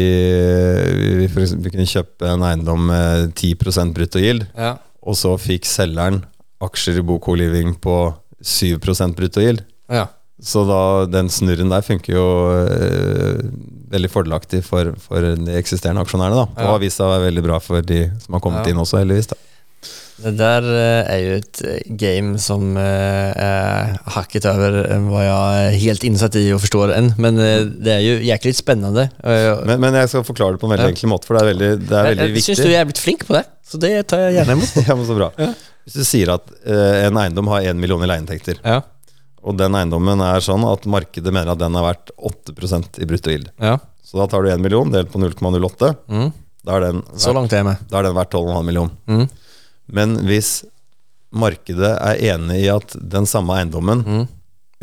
vi, eksempel, vi kunne kjøpe en eiendom med 10 brutto yield, ja. og så fikk selgeren aksjer i Boko Living på 7 brutto yield. ja. Så da, den snurren der funker jo eh, veldig fordelaktig for, for de eksisterende aksjonærene. da. Og Ja. har vist seg å være veldig bra for de som har kommet Ja. inn også, heldigvis. da. Det der er jo et eh, game som er hakket over hva jeg er jag helt innsatt i og forstår enn. Men eh, det er jo jæklig spennende. Eh, Men, men jeg skal forklare det på en veldig Ja. enkel måte, for det er veldig, det er veldig jeg, jeg, viktig. syns du er blitt flink på det, så det tar jeg gjerne imot. ja, men så bra. Ja. Hvis du sier at uh, en eiendom har 1 million i leieinntekter, Ja, og den eiendommen er sånn at markedet mener at den er verdt 8% i brutto gild. ja. så da tar du 1 million delt på 0,08, Mm. da er den Så verdt, långt är med. da er den verdt 12,5 million. Mm. Men hvis markedet er enig i at den samme eiendommen Mm.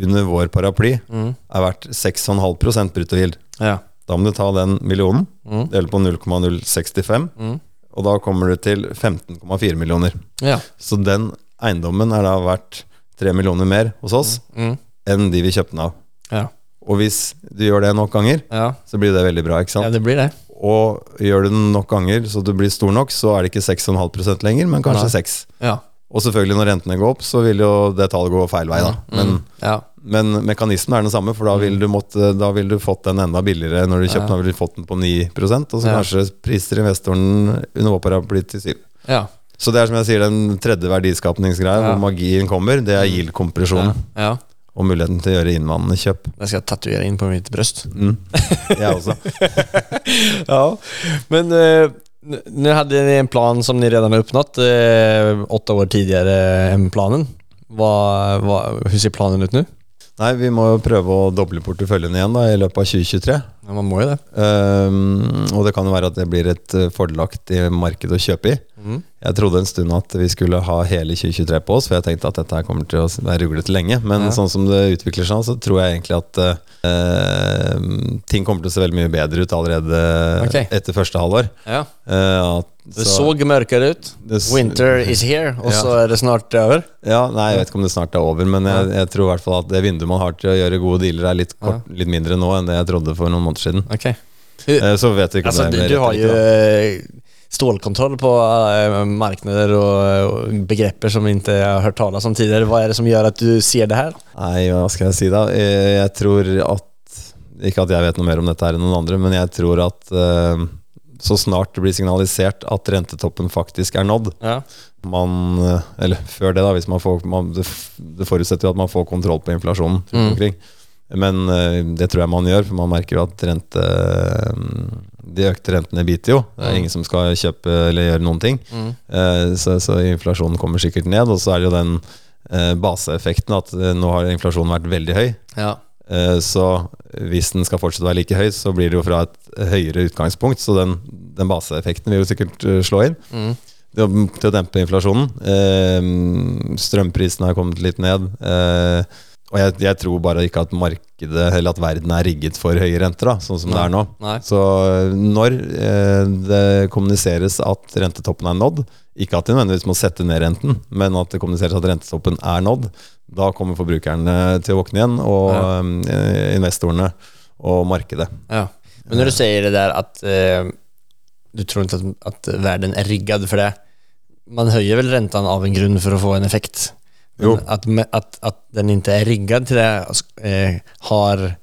under vår paraply Mm. er verdt 6,5 brutto gild, Ja. da må du ta den millionen, Mm. dele på 0,065, Mm. og da kommer du til 15,4 millioner. Ja. Så den eiendommen er da verdt 3 millioner mer hos oss Mm. enn de vi kjøpte den av. Ja. Og hvis du gjør det nok ganger, Ja. så blir det veldig bra. ikke sant? ja, det blir det. Og gjør du den nok ganger så du blir stor nok, så er det ikke 6,5% lenger, men kanskje Nei. 6 Ja. Og selvfølgelig når rentene går opp, så vil jo det tallet gå feil vei, da. Men, Mm. ja. men mekanismen er den samme, for da vil du, måtte, da vil du fått den enda billigere når du kjøpte den. Da vil du fått den på 9% og så kanskje priser investoren under blitt til 7 Ja. Så det er som jeg sier, den tredje verdiskapningsgreia, hvor magien kommer, det er yield-kompresjonen. Ja. Og muligheten til å gjøre innvandrende kjøp. Det skal jeg tatovere inn på mitt brøst. Mm. Jeg også. Ja, men uh, nå hadde dere ni en plan som ni redan har oppnådd, uh, åtte år tidligere enn planen. Hur ser planen ut nu? Nei, vi må jo prøve å doble porteføljen igjen da, i løpet av 2023. Ja, man må jo det. Um, og det kan jo være at det blir et eh, fordelaktig marked å kjøpe i. Mm. Jeg trodde en stund at vi skulle ha hele 2023 på oss, for jeg tenkte at dette her kommer til å være ruglete lenge. Men Ja. sånn som det utvikler seg, så tror jeg egentlig at uh, ting kommer til å se veldig mye bedre ut allerede okay. etter første halvår. Ja. Uh, at, Det så mørkere ut. Winter is here, Og Ja. så er det snart over. Ja, nei, jeg vet ikke om det snart er over, men jeg, jeg tror i hvert fall at det vinduet man har til å gjøre gode dealer, er litt, kort, litt mindre nå enn det jeg trodde for noen måneder siden. Okej. Eh, Så vet vi ikke om altså, det du, er du har ju eller ikke. eh, stålkontroll på markeder marknader begreper som vi jeg har hørt tale om tidligere. Hva er det som gjør at du ser det her? Nei, hva skal jeg si da? Eh, Jeg tror at Ikke at jeg vet noe mer om dette her enn noen andre, men jeg tror at eh, så snart det blir signalisert at rentetoppen faktisk er nådd Ja. man, eh, Eller før det, da. Hvis man får, man, det, det forutsetter jo at man får kontroll på inflasjonen. Mm. Men eh, det tror jeg man gjør, for man merker jo at rente mm, de økte rentene biter jo. Det er Mm. ingen som skal kjøpe eller gjøre noen ting. Mm. Eh, Så, så inflasjonen kommer sikkert ned. Og så er det jo den eh, baseeffekten at eh, nå har inflasjonen vært veldig høy. Ja. Eh, Så hvis den skal fortsette å være like høy, så blir det jo fra et høyere utgangspunkt. Så den, den baseeffekten vil jo sikkert eh, slå inn Mm. til å, dempe inflasjonen. Eh, strømprisene har kommet litt ned. Og jeg, jeg tror bare ikke at markedet, eller at verden er rigget for høye renter, da, sånn som det er nå. Nei. Så eh, når eh, det kommuniseres at rentetoppen er nådd, ikke at de nødvendigvis må sette ned renten, men at det kommuniseres at rentetoppen er nådd, da kommer forbrukerne til å våkne igjen, og eh, investorene og markedet. Ja. Men når du sier det der at eh, du tror ikke at, at verden er riggad for det. Man høyer vel rentene av en grunn for å få en effekt. Jo. Att, att, att den inte är riggad till det, eh, har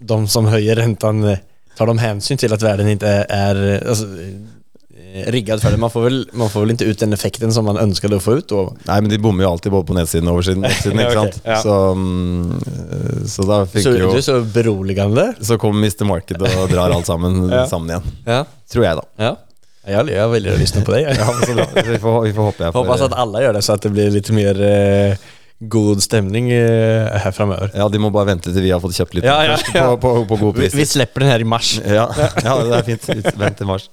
de som höjer räntan, eh, tar de hänsyn till att världen inte är eh, alltså, eh, riggad för det? Man får, väl, man får väl inte ut den effekten som man önskade å få ut då? Nei, men de bommer jo alltid både på nedsiden og oversiden. oppsiden, ikke sant? okay, ja. Så, mm, så da fikk Så, jo du så beroligende. Så kommer Mr. Market og drar alt sammen Ja. sammen igjen. Ja. Tror jeg, da. Ja. Jag, jag väljer att lyssna på dig. Ja, så bra. Vi får, vi får jeg får Hoppas att alla gör det så att det blir lite mer eh, god stemning eh, här framöver. Ja, de må bare vente til vi har fått kjøpt litt Ja, ja, først ja. På, på, på god Vi, pris. vi slipper den her i mars. Ja, ja, det er fint. Vent til mars.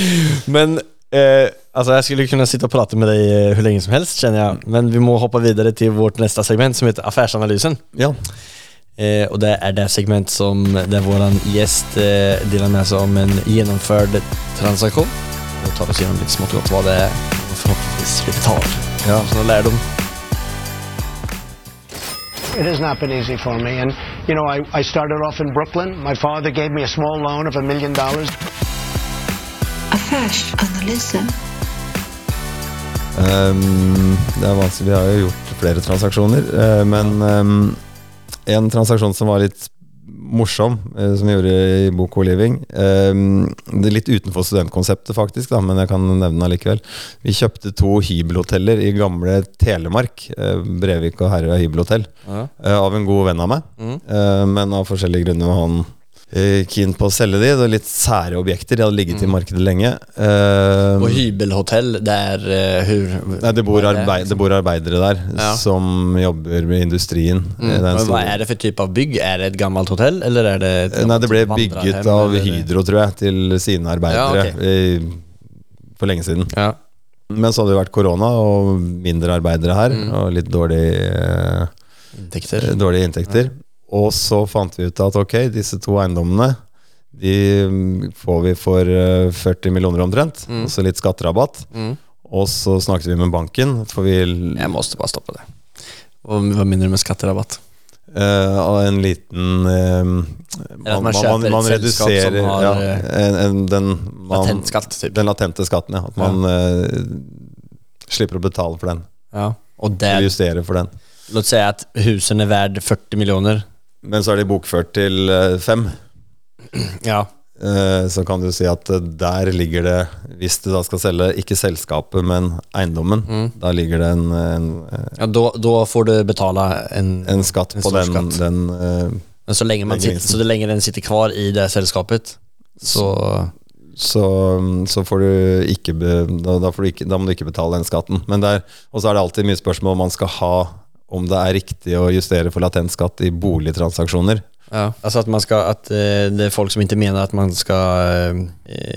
Men eh, alltså jag skulle kunna sitta och prata med dig eh, hur länge som helst känner jag. Men vi må hoppa vidare till vårt nästa segment som heter Affärsanalysen. Ja. Eh, och det är det segment som där våran gäst eh, delar med sig om en genomförd transaktion och tar oss igenom lite smått och gott vad det är och förhoppningsvis lite tal. Ja. Så lärdom. It has not been easy for me. And, you know, I, I started off in Brooklyn. My father gave me a small loan of a million dollars. Affärsanalysen. Ehm, det er vanskelig. Vi har jo gjort flere transaksjoner. eh, men ehm, en transaksjon som var litt morsom, eh, som vi gjorde i Bok og Living ehm, Det er litt utenfor studentkonseptet, faktisk, da, men jeg kan nevne det likevel. Vi kjøpte to hybelhoteller i gamle Telemark. eh, Brevik og Herøya hybelhotell. Ja. eh, av en god venn av meg. Mm. Men av forskjellige grunner han keen på å selge de. Det er litt sære objekter. De hadde ligget i markedet lenge. Uh, og hybelhotell där uh, hur... Nei, det bor, arbeid, det bor arbeidere der Ja. som jobber med industrien. Eh, Mm. Det er en Men stor- vad det for type av bygg? Er det et gammelt hotell eller er det Eh, Nei, det ble bygget av? Hydro, tror jeg, til sine arbeidere Ja, okay. i, for lenge siden. Ja. Men så hadde det vært korona og mindre arbeidere her, Mm. og litt dårlig, uh, inntekter. dårlige inntekter. Og så fant vi ut at ok, disse to eiendommene de mm, får vi for eh, 40 millioner omtrent, Mm. og så litt skatterabatt. Mm. Og så snakket vi med banken, for vi Jag måste bare stoppe det. Hva minner du med skatterabatt? Uh, en liten uh, man, man man, kjøper man, reduserer som har, ja, eh, en, en, den, man, Patentskatt typ. den latente skatten, ja. At man eh, slipper å betale for den. Ja. Og det, där, justere for den. låt si at husen er verdt 40 miljoner. Men så er de bokført til eh, fem. Ja. Eh, så kan du si at eh, der ligger det, hvis du da skal selge, ikke selskapet, men eiendommen, Mm. da ligger det en, en, ja Da får du betale en, en skatt En på den, skatt. den Men så lenge, man sitter, så lenge, den sitter kvar i det selskapet, så... så, så får du ikke da, da, får du ikke, da må du ikke betale den skatten. Men der, og så er det alltid mye spørsmål om man skal ha om det er riktig å justere for latent skatt i boligtransaksjoner. Ja. Altså at, man ska, att eh, det er folk som ikke mener at man skal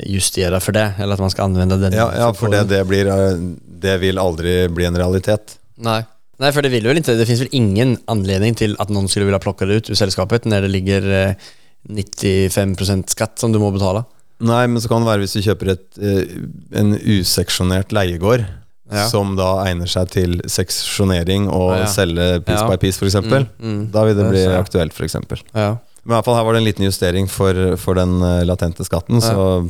justere for det, eller at man skal anvende den Ja, ja for det, det, blir, eh, det vil aldri bli en realitet. Nei. Nei for det vil vel ikke det fins vel ingen anledning til at noen skulle ville plukke det ut ur selskapet når det ligger eh, 95% skatt som du må betale. Nei, men så kan det være hvis du kjøper et, eh, en useksjonert leiegård, Ja. som da egner seg til seksjonering og Ja, selge piece by piece, f.eks. Mm, mm. Da vil det bli ser aktuelt, f.eks. Ja. Men i hvert fall her var det en liten justering for, for den eh, latente skatten, Ja. så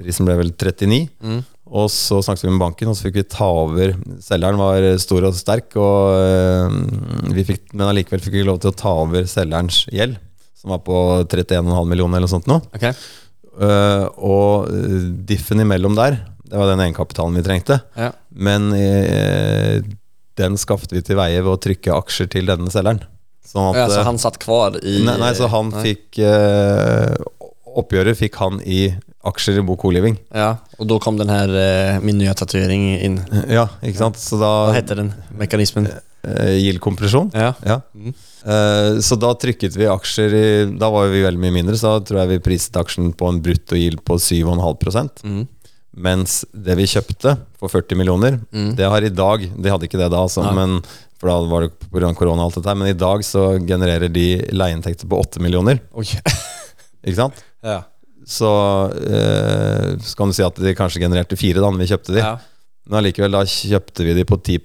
prisen ble vel 39. Mm. Og så snakket vi med banken, og så fikk vi ta over Selgeren var stor og sterk, og vi fikk, men allikevel fikk vi lov til å ta over selgerens gjeld, som var på 31,5 millioner eller noe sånt nå. Okay. Uh, og eh, diffen imellom der, det var den egenkapitalen vi trengte. Ja. Men eh, den skaffet vi til veie ved å trykke aksjer til denne selgeren. Sånn at, Ja, så eh, han satt kvar i nei, nei, så han Nei. fikk eh, Oppgjøret fikk han i aksjer i Bo Co-Living. Ja, og da kom den her eh, min nye tatuering inn. Ja, ikke sant? Så da Hva heter den mekanismen? eh, Yield-kompresjon. Ja. Ja. Mm. Eh, så da trykket vi aksjer i Da var vi veldig mye mindre, så da tror jeg vi priset aksjen på en brutto gild på 7,5 Mm. Mens det vi kjøpte for 40 millioner, Mm. det har i dag De hadde ikke det da, altså, men, for da var det pga. korona og alt dette. Men i dag så genererer de leieinntekter på 8 millioner. Oj. Ikke sant? ja. Så, eh, så kan du si at de kanskje genererte fire da når vi kjøpte de. Ja. Men allikevel, da kjøpte vi de på 10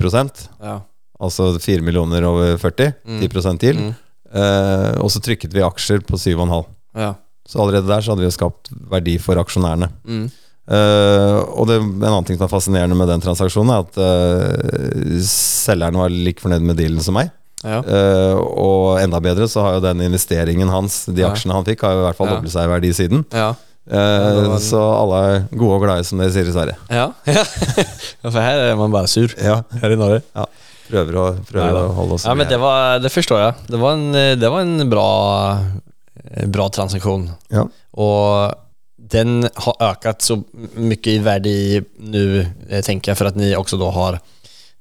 Ja. Altså 4 millioner over 40. Mm. 10 til. Mm. Eh, og så trykket vi aksjer på 7,5. Ja. Så allerede der så hadde vi skapt verdi for aksjonærene. Mm. Eh, og det, en annen ting som er fascinerende med den transaksjonen, er at uh, selgeren var like fornøyd med dealen som meg. Ja. Uh, og enda bedre så har jo den investeringen hans, de Ja. aksjene han fikk, har jo i hvert fall Ja. doblet seg i verdi siden. Ja. Var- Så alle er gode og glade, som dere sier i Sverige. Ja. ja, her er man bare sur. Ja, Här i Norge. prøver å, prøver å holde oss Ja, men det, var, det forstår jeg. Det var en, det var en bra, bra transaksjon. Ja. Den har ökat så mycket i värde nu, eh, tänker jag, för att ni också då har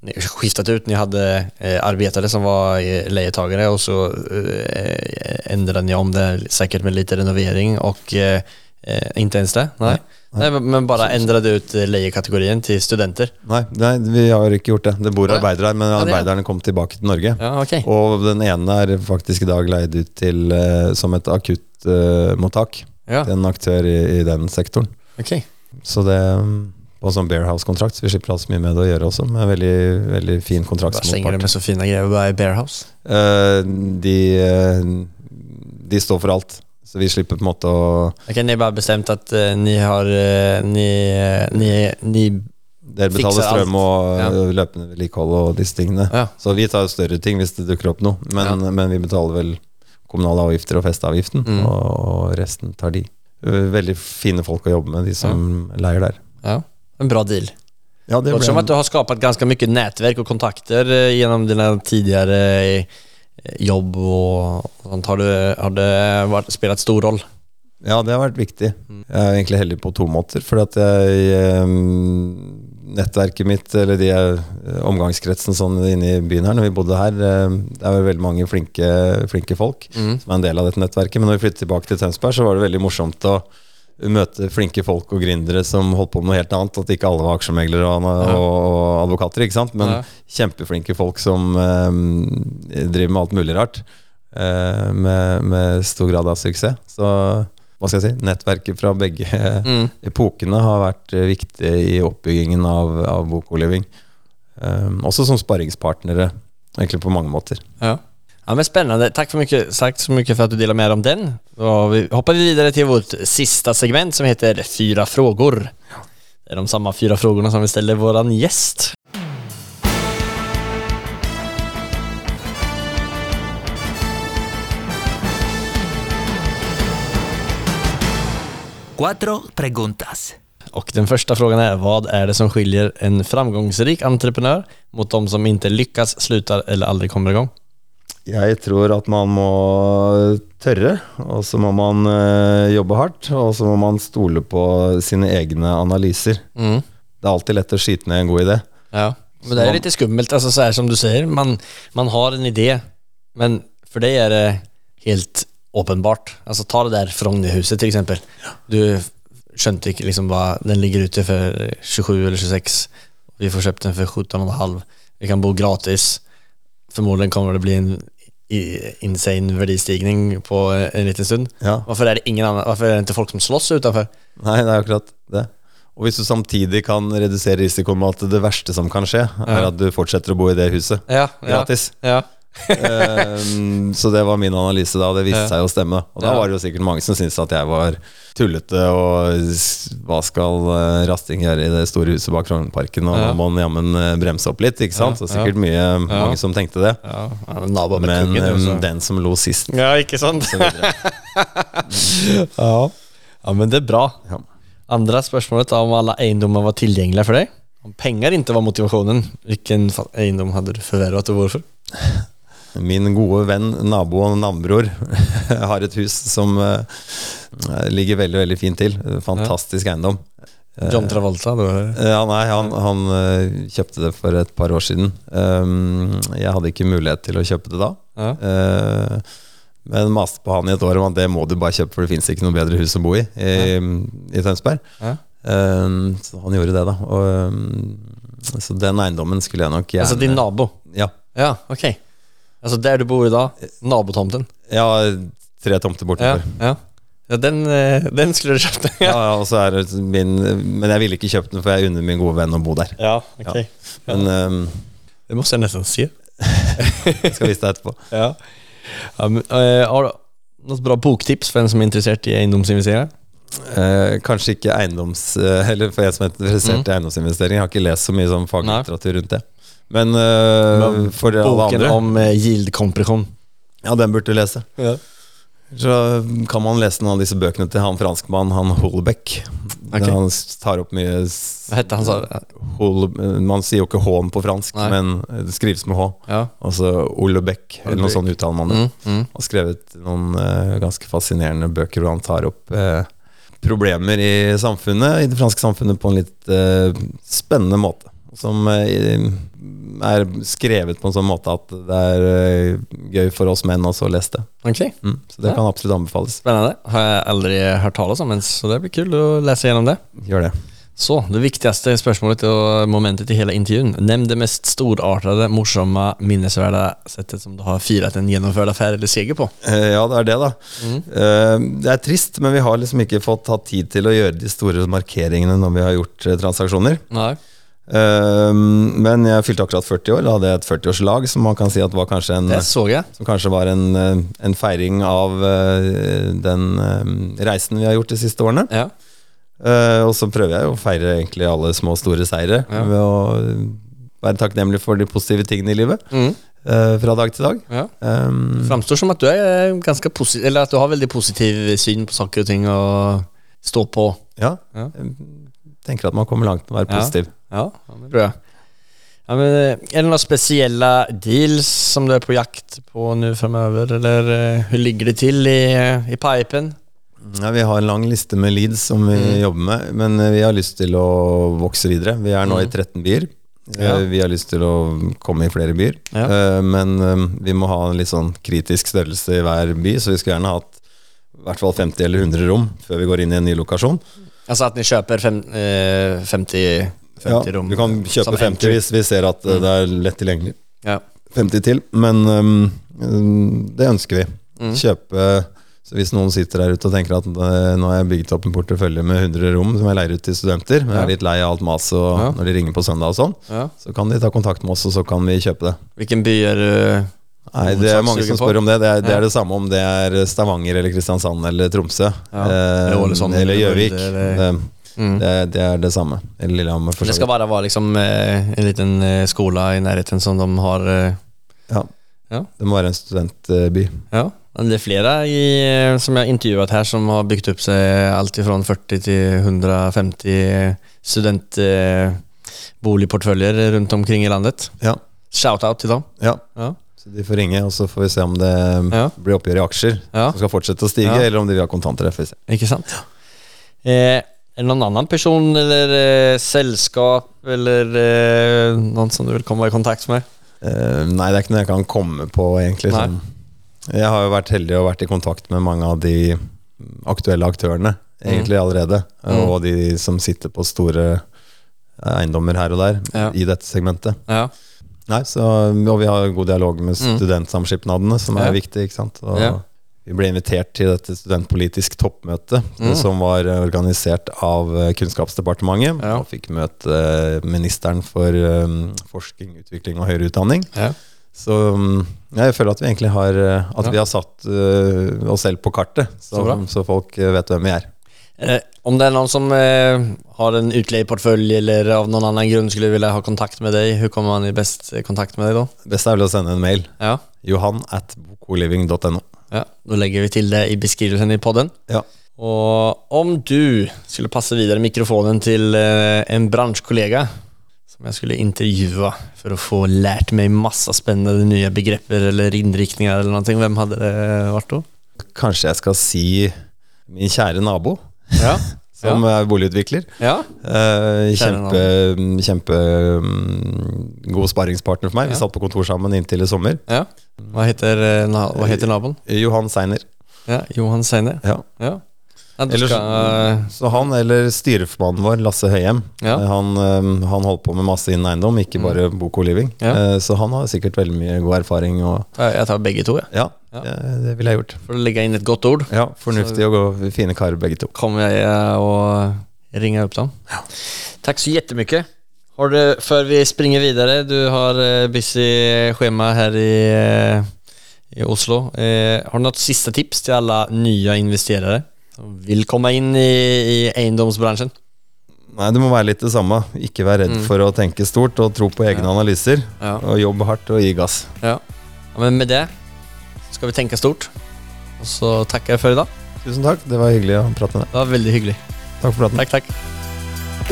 skiftet skiftat ut. Ni hade eh, arbetare som var eh, lejetagare och så eh, ändrade ni om det säkert med lite renovering och eh, eh, inte ens det? Nej. Nei, men bare endret ut leiekategorien til studenter. Nei, nei, vi har ikke gjort det. Det bor arbeidere her, men er- arbeiderne kom tilbake til Norge. Ja, okay. Og den ene er faktisk i dag leid ut til eh, som et akuttmottak. Ja, til en aktør i, i den sektoren. Okay. Så det og var sånn Bearhouse-kontrakt, så vi slipper ha så mye med det å gjøre også. Med veldig, veldig fin kontrakt. Hva det du med så fine greier ved Bearhouse? Eh, de, uh, de står for alt, så vi slipper på en måte å Ok, ni har bestemt at eh, ni har, uh, ni, ni, ni, Dere betaler strøm og Ja. løpende vedlikehold og disse tingene. ja. Så vi tar større ting hvis det dukker opp noe, men, men vi betaler vel kommunale avgifter og festeavgiften, Mm. og, og resten tar de. Eh, Veldig fine folk å jobbe med, de som leier der. ja, en bra deal. Ja, Det låter som at du har skapat ganske mye nettverk og kontakter gjennom dine tidligere eh, jobb och sånt. Har, du, har det vært, spilt stor roll? Ja, det har vært viktig. Mm. Jeg er egentlig heldig på to måter. Fordi at jeg eh, Nettverket mitt, eller de eh, omgangskretsen sånn inne i byen her, når vi bodde her, eh, det er veldig mange flinke, flinke folk Mm. som er en del av dette nettverket. Men når vi flyttet tilbake til Tønsberg, så var det veldig morsomt å møte flinke folk og gründere som holdt på med noe helt annet. At ikke alle var aksjemeglere og, og advokater, ikke sant. Men Ja. kjempeflinke folk som um, driver med alt mulig rart. Uh, med, med stor grad av suksess. Så hva skal jeg si, nettverket fra begge Mm. epokene har vært eh, viktig i oppbyggingen av, av Bokoliving. Um, også som sparringspartnere, egentlig på mange måter. Ja. Ja men Spennende. Takk for mycket, tack så mye for at du med dig om den. Og vi hopper vi til till vårt siste segment som heter Fyra frågor. Det er de samme fyra spørsmålene som vi ställer våran gäst. Cuatro preguntas. Och den första frågan är, vad är det som skiljer en framgångsrik entreprenör mot de som inte lyckas, slutar eller aldrig kommer igång? Jeg tror at man må tørre, og så må man eh, jobbe hardt, og så må man stole på sine egne analyser. Mm. Det er alltid lett å skyte ned en god idé. Ja, men det är lite skummelt, alltså så här som du säger, man, man har en idé, men för dig är det helt uppenbart. Altså ta det der Frognerhuset til eksempel. Du skjønte ikke liksom hva den ligger ute for 27 eller 26. Vi får kjøpt den for 17,5. Vi kan bo gratis. Formodentlig kommer det bli en insane verdistigning på en liten stund. Ja. Hvorfor, er det ingen annen, hvorfor er det ikke folk som slåss utenfor? Nei, det er akkurat det. Og hvis du samtidig kan redusere risikoen med at det verste som kan skje, er at du fortsetter å bo i det huset Ja, gratis. Ja. Ehm, så det var min analyse da, det viste seg å stemme. Og da var det jo sikkert mange som syntes at jeg var tullete, og hva skal eh, Rasting gjøre i det store huset bak Frognerparken, og nå må han jammen eh, bremse opp litt, ikke sant? Så sikkert mye, mange som tenkte det. Men ehm, den som lo sist, Ja, ikke sant? ja. Ja, men det er bra. Andre spørsmålet er om alle eiendommer var tilgjengelige for deg. Om penger ikke var motivasjonen, hvilken eiendom hadde hade du forverret, og varför? Min gode venn, nabo og navnbror har et hus som eh, ligger veldig, veldig fint til. Fantastisk eiendom. John Travolta eller? Ja, nei, han, han eh, kjøpte det for et par år siden. Jeg hadde ikke mulighet til å kjøpe det da. Ja. Eh, men maste på han i et år om at det må du bare kjøpe, for det fins ikke noe bedre hus å bo i i, i Tønsberg. Ja. Så han gjorde det, da. Og, så den eiendommen skulle jeg nok gjerne Altså din nabo? Ja. Ja, okej. Alltså Der du bor idag, nabotomten? ja, tre tomter Ja, bortenfor. ja. ja den, eh, den skulle du kjøpt. Ja, ja, og så er det min Men jeg ville ikke kjøpt den, for jeg unner min gode venn å bo der. ja, okej. Men um, Det må jeg nesten si. jeg skal vise deg etterpå. Ja. ja men, uh, har du noen bra boktips for en som er interessert i eiendomsinvesteringer? Kanskje ikke eiendoms... eh, eller for jeg som er interessert i eiendomsinvestering, jeg har ikke lest så mye sånn faglitteratur rundt det. Men eh, for alle andre om eh, yield-kompression. Ja, den burde du lese. Ja. Så kan man lese noen av disse bøkene til han franskmannen, han Holbeck. Okay. Han tar opp mye Hva heter han sa? Hol, Man sier jo ikke H-en på fransk, Nei. men det skrives med H. Ja. Altså Olebeck, eller noe sånt uttaler man det. Mm, mm. har skrevet noen uh, ganske fascinerende bøker hvor han tar opp uh, problemer i samfunnet, i det franske samfunnet, på en litt uh, spennende måte. Som eh, er skrevet på en sånn måte at det er eh, gøy for oss menn også å lese det. Okay. Mm, så det Ja. kan absolutt anbefales. Spennende. Har jeg aldri hørt tale om så det blir kul å lese gjennom det. Gjør det. Så, det viktigste spørsmålet og momentet i hele intervjuet. Nevn det mest storartede, morsomme, minnesverdige settet som du har firat en gjennomført affære eller seger på. Eh, ja, det er det, da. Mm. det er trist, men vi har liksom ikke fått hatt tid til å gjøre de store markeringene når vi har gjort transaksjoner. Nej. Eh, men jeg fylte akkurat 40 år, da hadde jeg et 40-årslag som man kan si at var kanskje en Det. Som kanskje var en, eh, en feiring av eh, den eh, reisen vi har gjort de siste årene. Ja. Uh, og så prøver jeg jo å feire egentlig alle små og store seire Ja. ved å være takknemlig for de positive tingene i livet Mm. fra dag til dag. ja. Um, Framstår som at du er ganske positiv, eller at du har veldig positiv syn på saker og ting Å stå på. ja. Ja. Jeg tenker at man kommer langt med å være positiv. Ja, tror jeg. Ja, men, er det noen spesielle deals som du er på jakt på nå fremover, Eller hur ligger det til i, eh, i pipen? Ja, vi har en lang liste med leads som vi Mm. jobber med, men eh, vi har lyst til å vokse videre. Vi er nå i 13 byer. Mm. Ja. Eh, Vi har lyst til å komme i flere byer, Ja. Eh, men eh, vi må ha en litt sånn kritisk størrelse i hver by, så vi skulle gjerne hatt i hvert fall 50 eller 100 rom før vi går inn i en ny lokasjon. Altså at ni kjøper fem, eh, 50, 50 Ja, rum? du kan kjøpe 50 hvis vi ser at mm. det er lett tilgjengelig. Ja. 50 til, men um, um, det ønsker vi. Mm. Kjøpe Så hvis noen sitter der ute og tenker at eh, nå har jeg bygget opp en portefølje med 100 rom som jeg leier ut til studenter, men jeg er litt lei av alt maset Ja. når de ringer på søndag og sånn, Ja. så kan de ta kontakt med oss, og så kan vi kjøpe det. Hvilken by er du? Nei, det er mange som spør om det. Det er, det er det samme om det er Stavanger eller Kristiansand eller Tromsø. Ja. Eh, Eller Gjøvik. Eller- Mm. det, det er det samme. Lillehammer, Det skal bare være liksom eh, en liten skole skola i nærheten som de har eh, Ja. Ja. Det må være en studentby. Ja, det er flere i, som jeg har intervjuet her, som har bygd opp seg alt ifrån 40 til 150 studentboligportföljer rundt omkring i landet. Ja. Shout-out til dem. ja. Ja. Så de får ringe, og så får vi se om det Ja. blir oppgjør i aksjer Ja. som skal fortsette å stige, eller om de vil ha kontanter. Ikke sant? Eh, är det någon annan person eller eh, selskap eller eh, noen som du vil komme i kontakt med? Eh, nei, det er ikke noe jeg kan komme på, egentlig. Nei. Sånn. Jeg har jo vært heldig og vært i kontakt med mange av de aktuelle aktørene, egentlig allerede. Mm. Og de som sitter på store eiendommer her og der Ja. i dette segmentet. Ja. Nei, så, og vi har god dialog med Mm. studentsamskipnadene, som er Ja. viktig. ikke sant? Og. Vi ble invitert til dette studentpolitisk toppmøte, Mm. som var organisert av eh, Kunnskapsdepartementet. Ja. Og fikk møte eh, ministeren for eh, forskning, utvikling og høyere utdanning. Ja. Så mm, jeg føler at vi egentlig har At vi har satt oss selv på kartet, så, Så så folk vet hvem vi er. Eh, om det er noen som eh, har en utleieportfølje eller av noen annen grunn skulle ville ha kontakt med deg, hvordan kommer man i bäst eh, kontakt med deg da? Best er vel å sende en mail. Ja. Johan at bokoliving.no. Ja, Nå legger vi til det i beskrivelsen i podden. Ja. Og om du skulle passe videre mikrofonen till eh, en bransjekollega som jeg skulle intervjue for å få lært meg masse spennende nye begreper eller innriktninger, eller noe, hvem hadde det vært da? Kanskje jeg skal si min kjære nabo, Ja. som er boligutvikler. Ja. Eh, kjempe kjempegod mm, god sparringspartner for meg. Vi satt på kontor sammen inntil i sommer. ja. Vad heter, eh, na, heter naboen? Johan Seiner. Ja, Johan Seiner. Ja. Ellers, ska, eh, så han eller styreformannen vår, Lasse Høyem, Ja. eh, han, eh, han holdt på med masse innen eiendom, ikke bare bok og living. Ja. Eh, Så han har sikkert veldig mye god erfaring. Og, jeg tar begge to, jeg. ja, Ja. det, det ville jeg gjort. For å legge inn et godt ord. Ja, Fornuftig og gå- fine karer begge to. kommer jeg og ringer opp til dem. Takk så jättemycket. Har du, før vi springer videre, du har eh, busy schema her i, eh, i Oslo. Eh, har du noen siste tips til alle nye investerare som komme inn i, i eiendomsbransjen? Nei, det må være litt det samme. Ikke være redd for å tenke stort og tro på egne Mm. Ja. analyser. Ja. Og jobbe hardt og gi gass. Ja. ja, men med det skal vi tenke stort. Og så takker jeg for i dag. Tusen takk, det var hyggelig å prate med deg. Det var veldig hyggelig. Takk for praten. Takk, takk.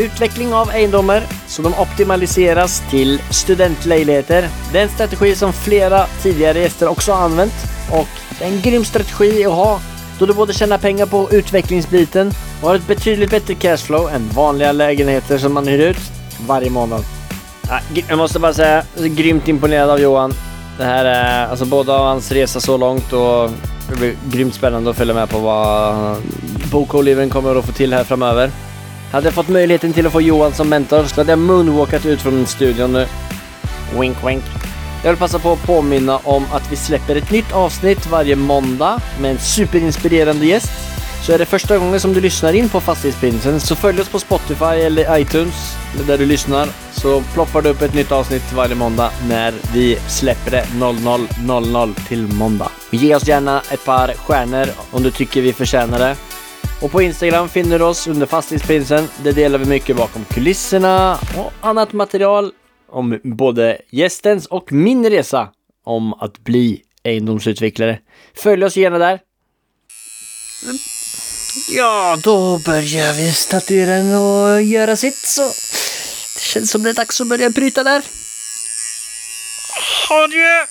Utvikling av eiendommer så de optimaliseres til studentleiligheter. Det er en strategi som flere tidligere gjester også har anvendt, og det er en grym strategi å ha då du både tjänar pengar på utvecklingsbiten och har ett betydligt bättre cashflow än vanliga lägenheter som man hyr ut varje månad. Jag måste bara säga, jag är grymt imponerad av Johan. Det här är alltså både av hans resa så långt och det blir grymt spännande att följa med på vad Bokoliven kommer att få till här framöver. Hade jag fått möjligheten till att få Johan som mentor så hade jag moonwalkat ut från studion nu. Wink wink. Jag vill passa på att påminna om att vi släpper ett nytt avsnitt varje måndag med en superinspirerande gäst. Så är det första gången som du lyssnar in på Fastighetsprinsen så följ oss på Spotify eller iTunes där du lyssnar så ploppar det upp ett nytt avsnitt varje måndag när vi släpper det 00.00 till måndag. Ge oss gärna ett par stjärnor om du tycker vi förtjänar det. Och på Instagram finner du oss under Fastighetsprinsen. Där delar vi mycket bakom kulisserna och annat material om både gästens och min resa om att bli egendomsutvecklare. Följ oss gärna där. Ja, då börjar vi statueren och göra sitt så det känns som det är dags att börja bryta där. Adjö!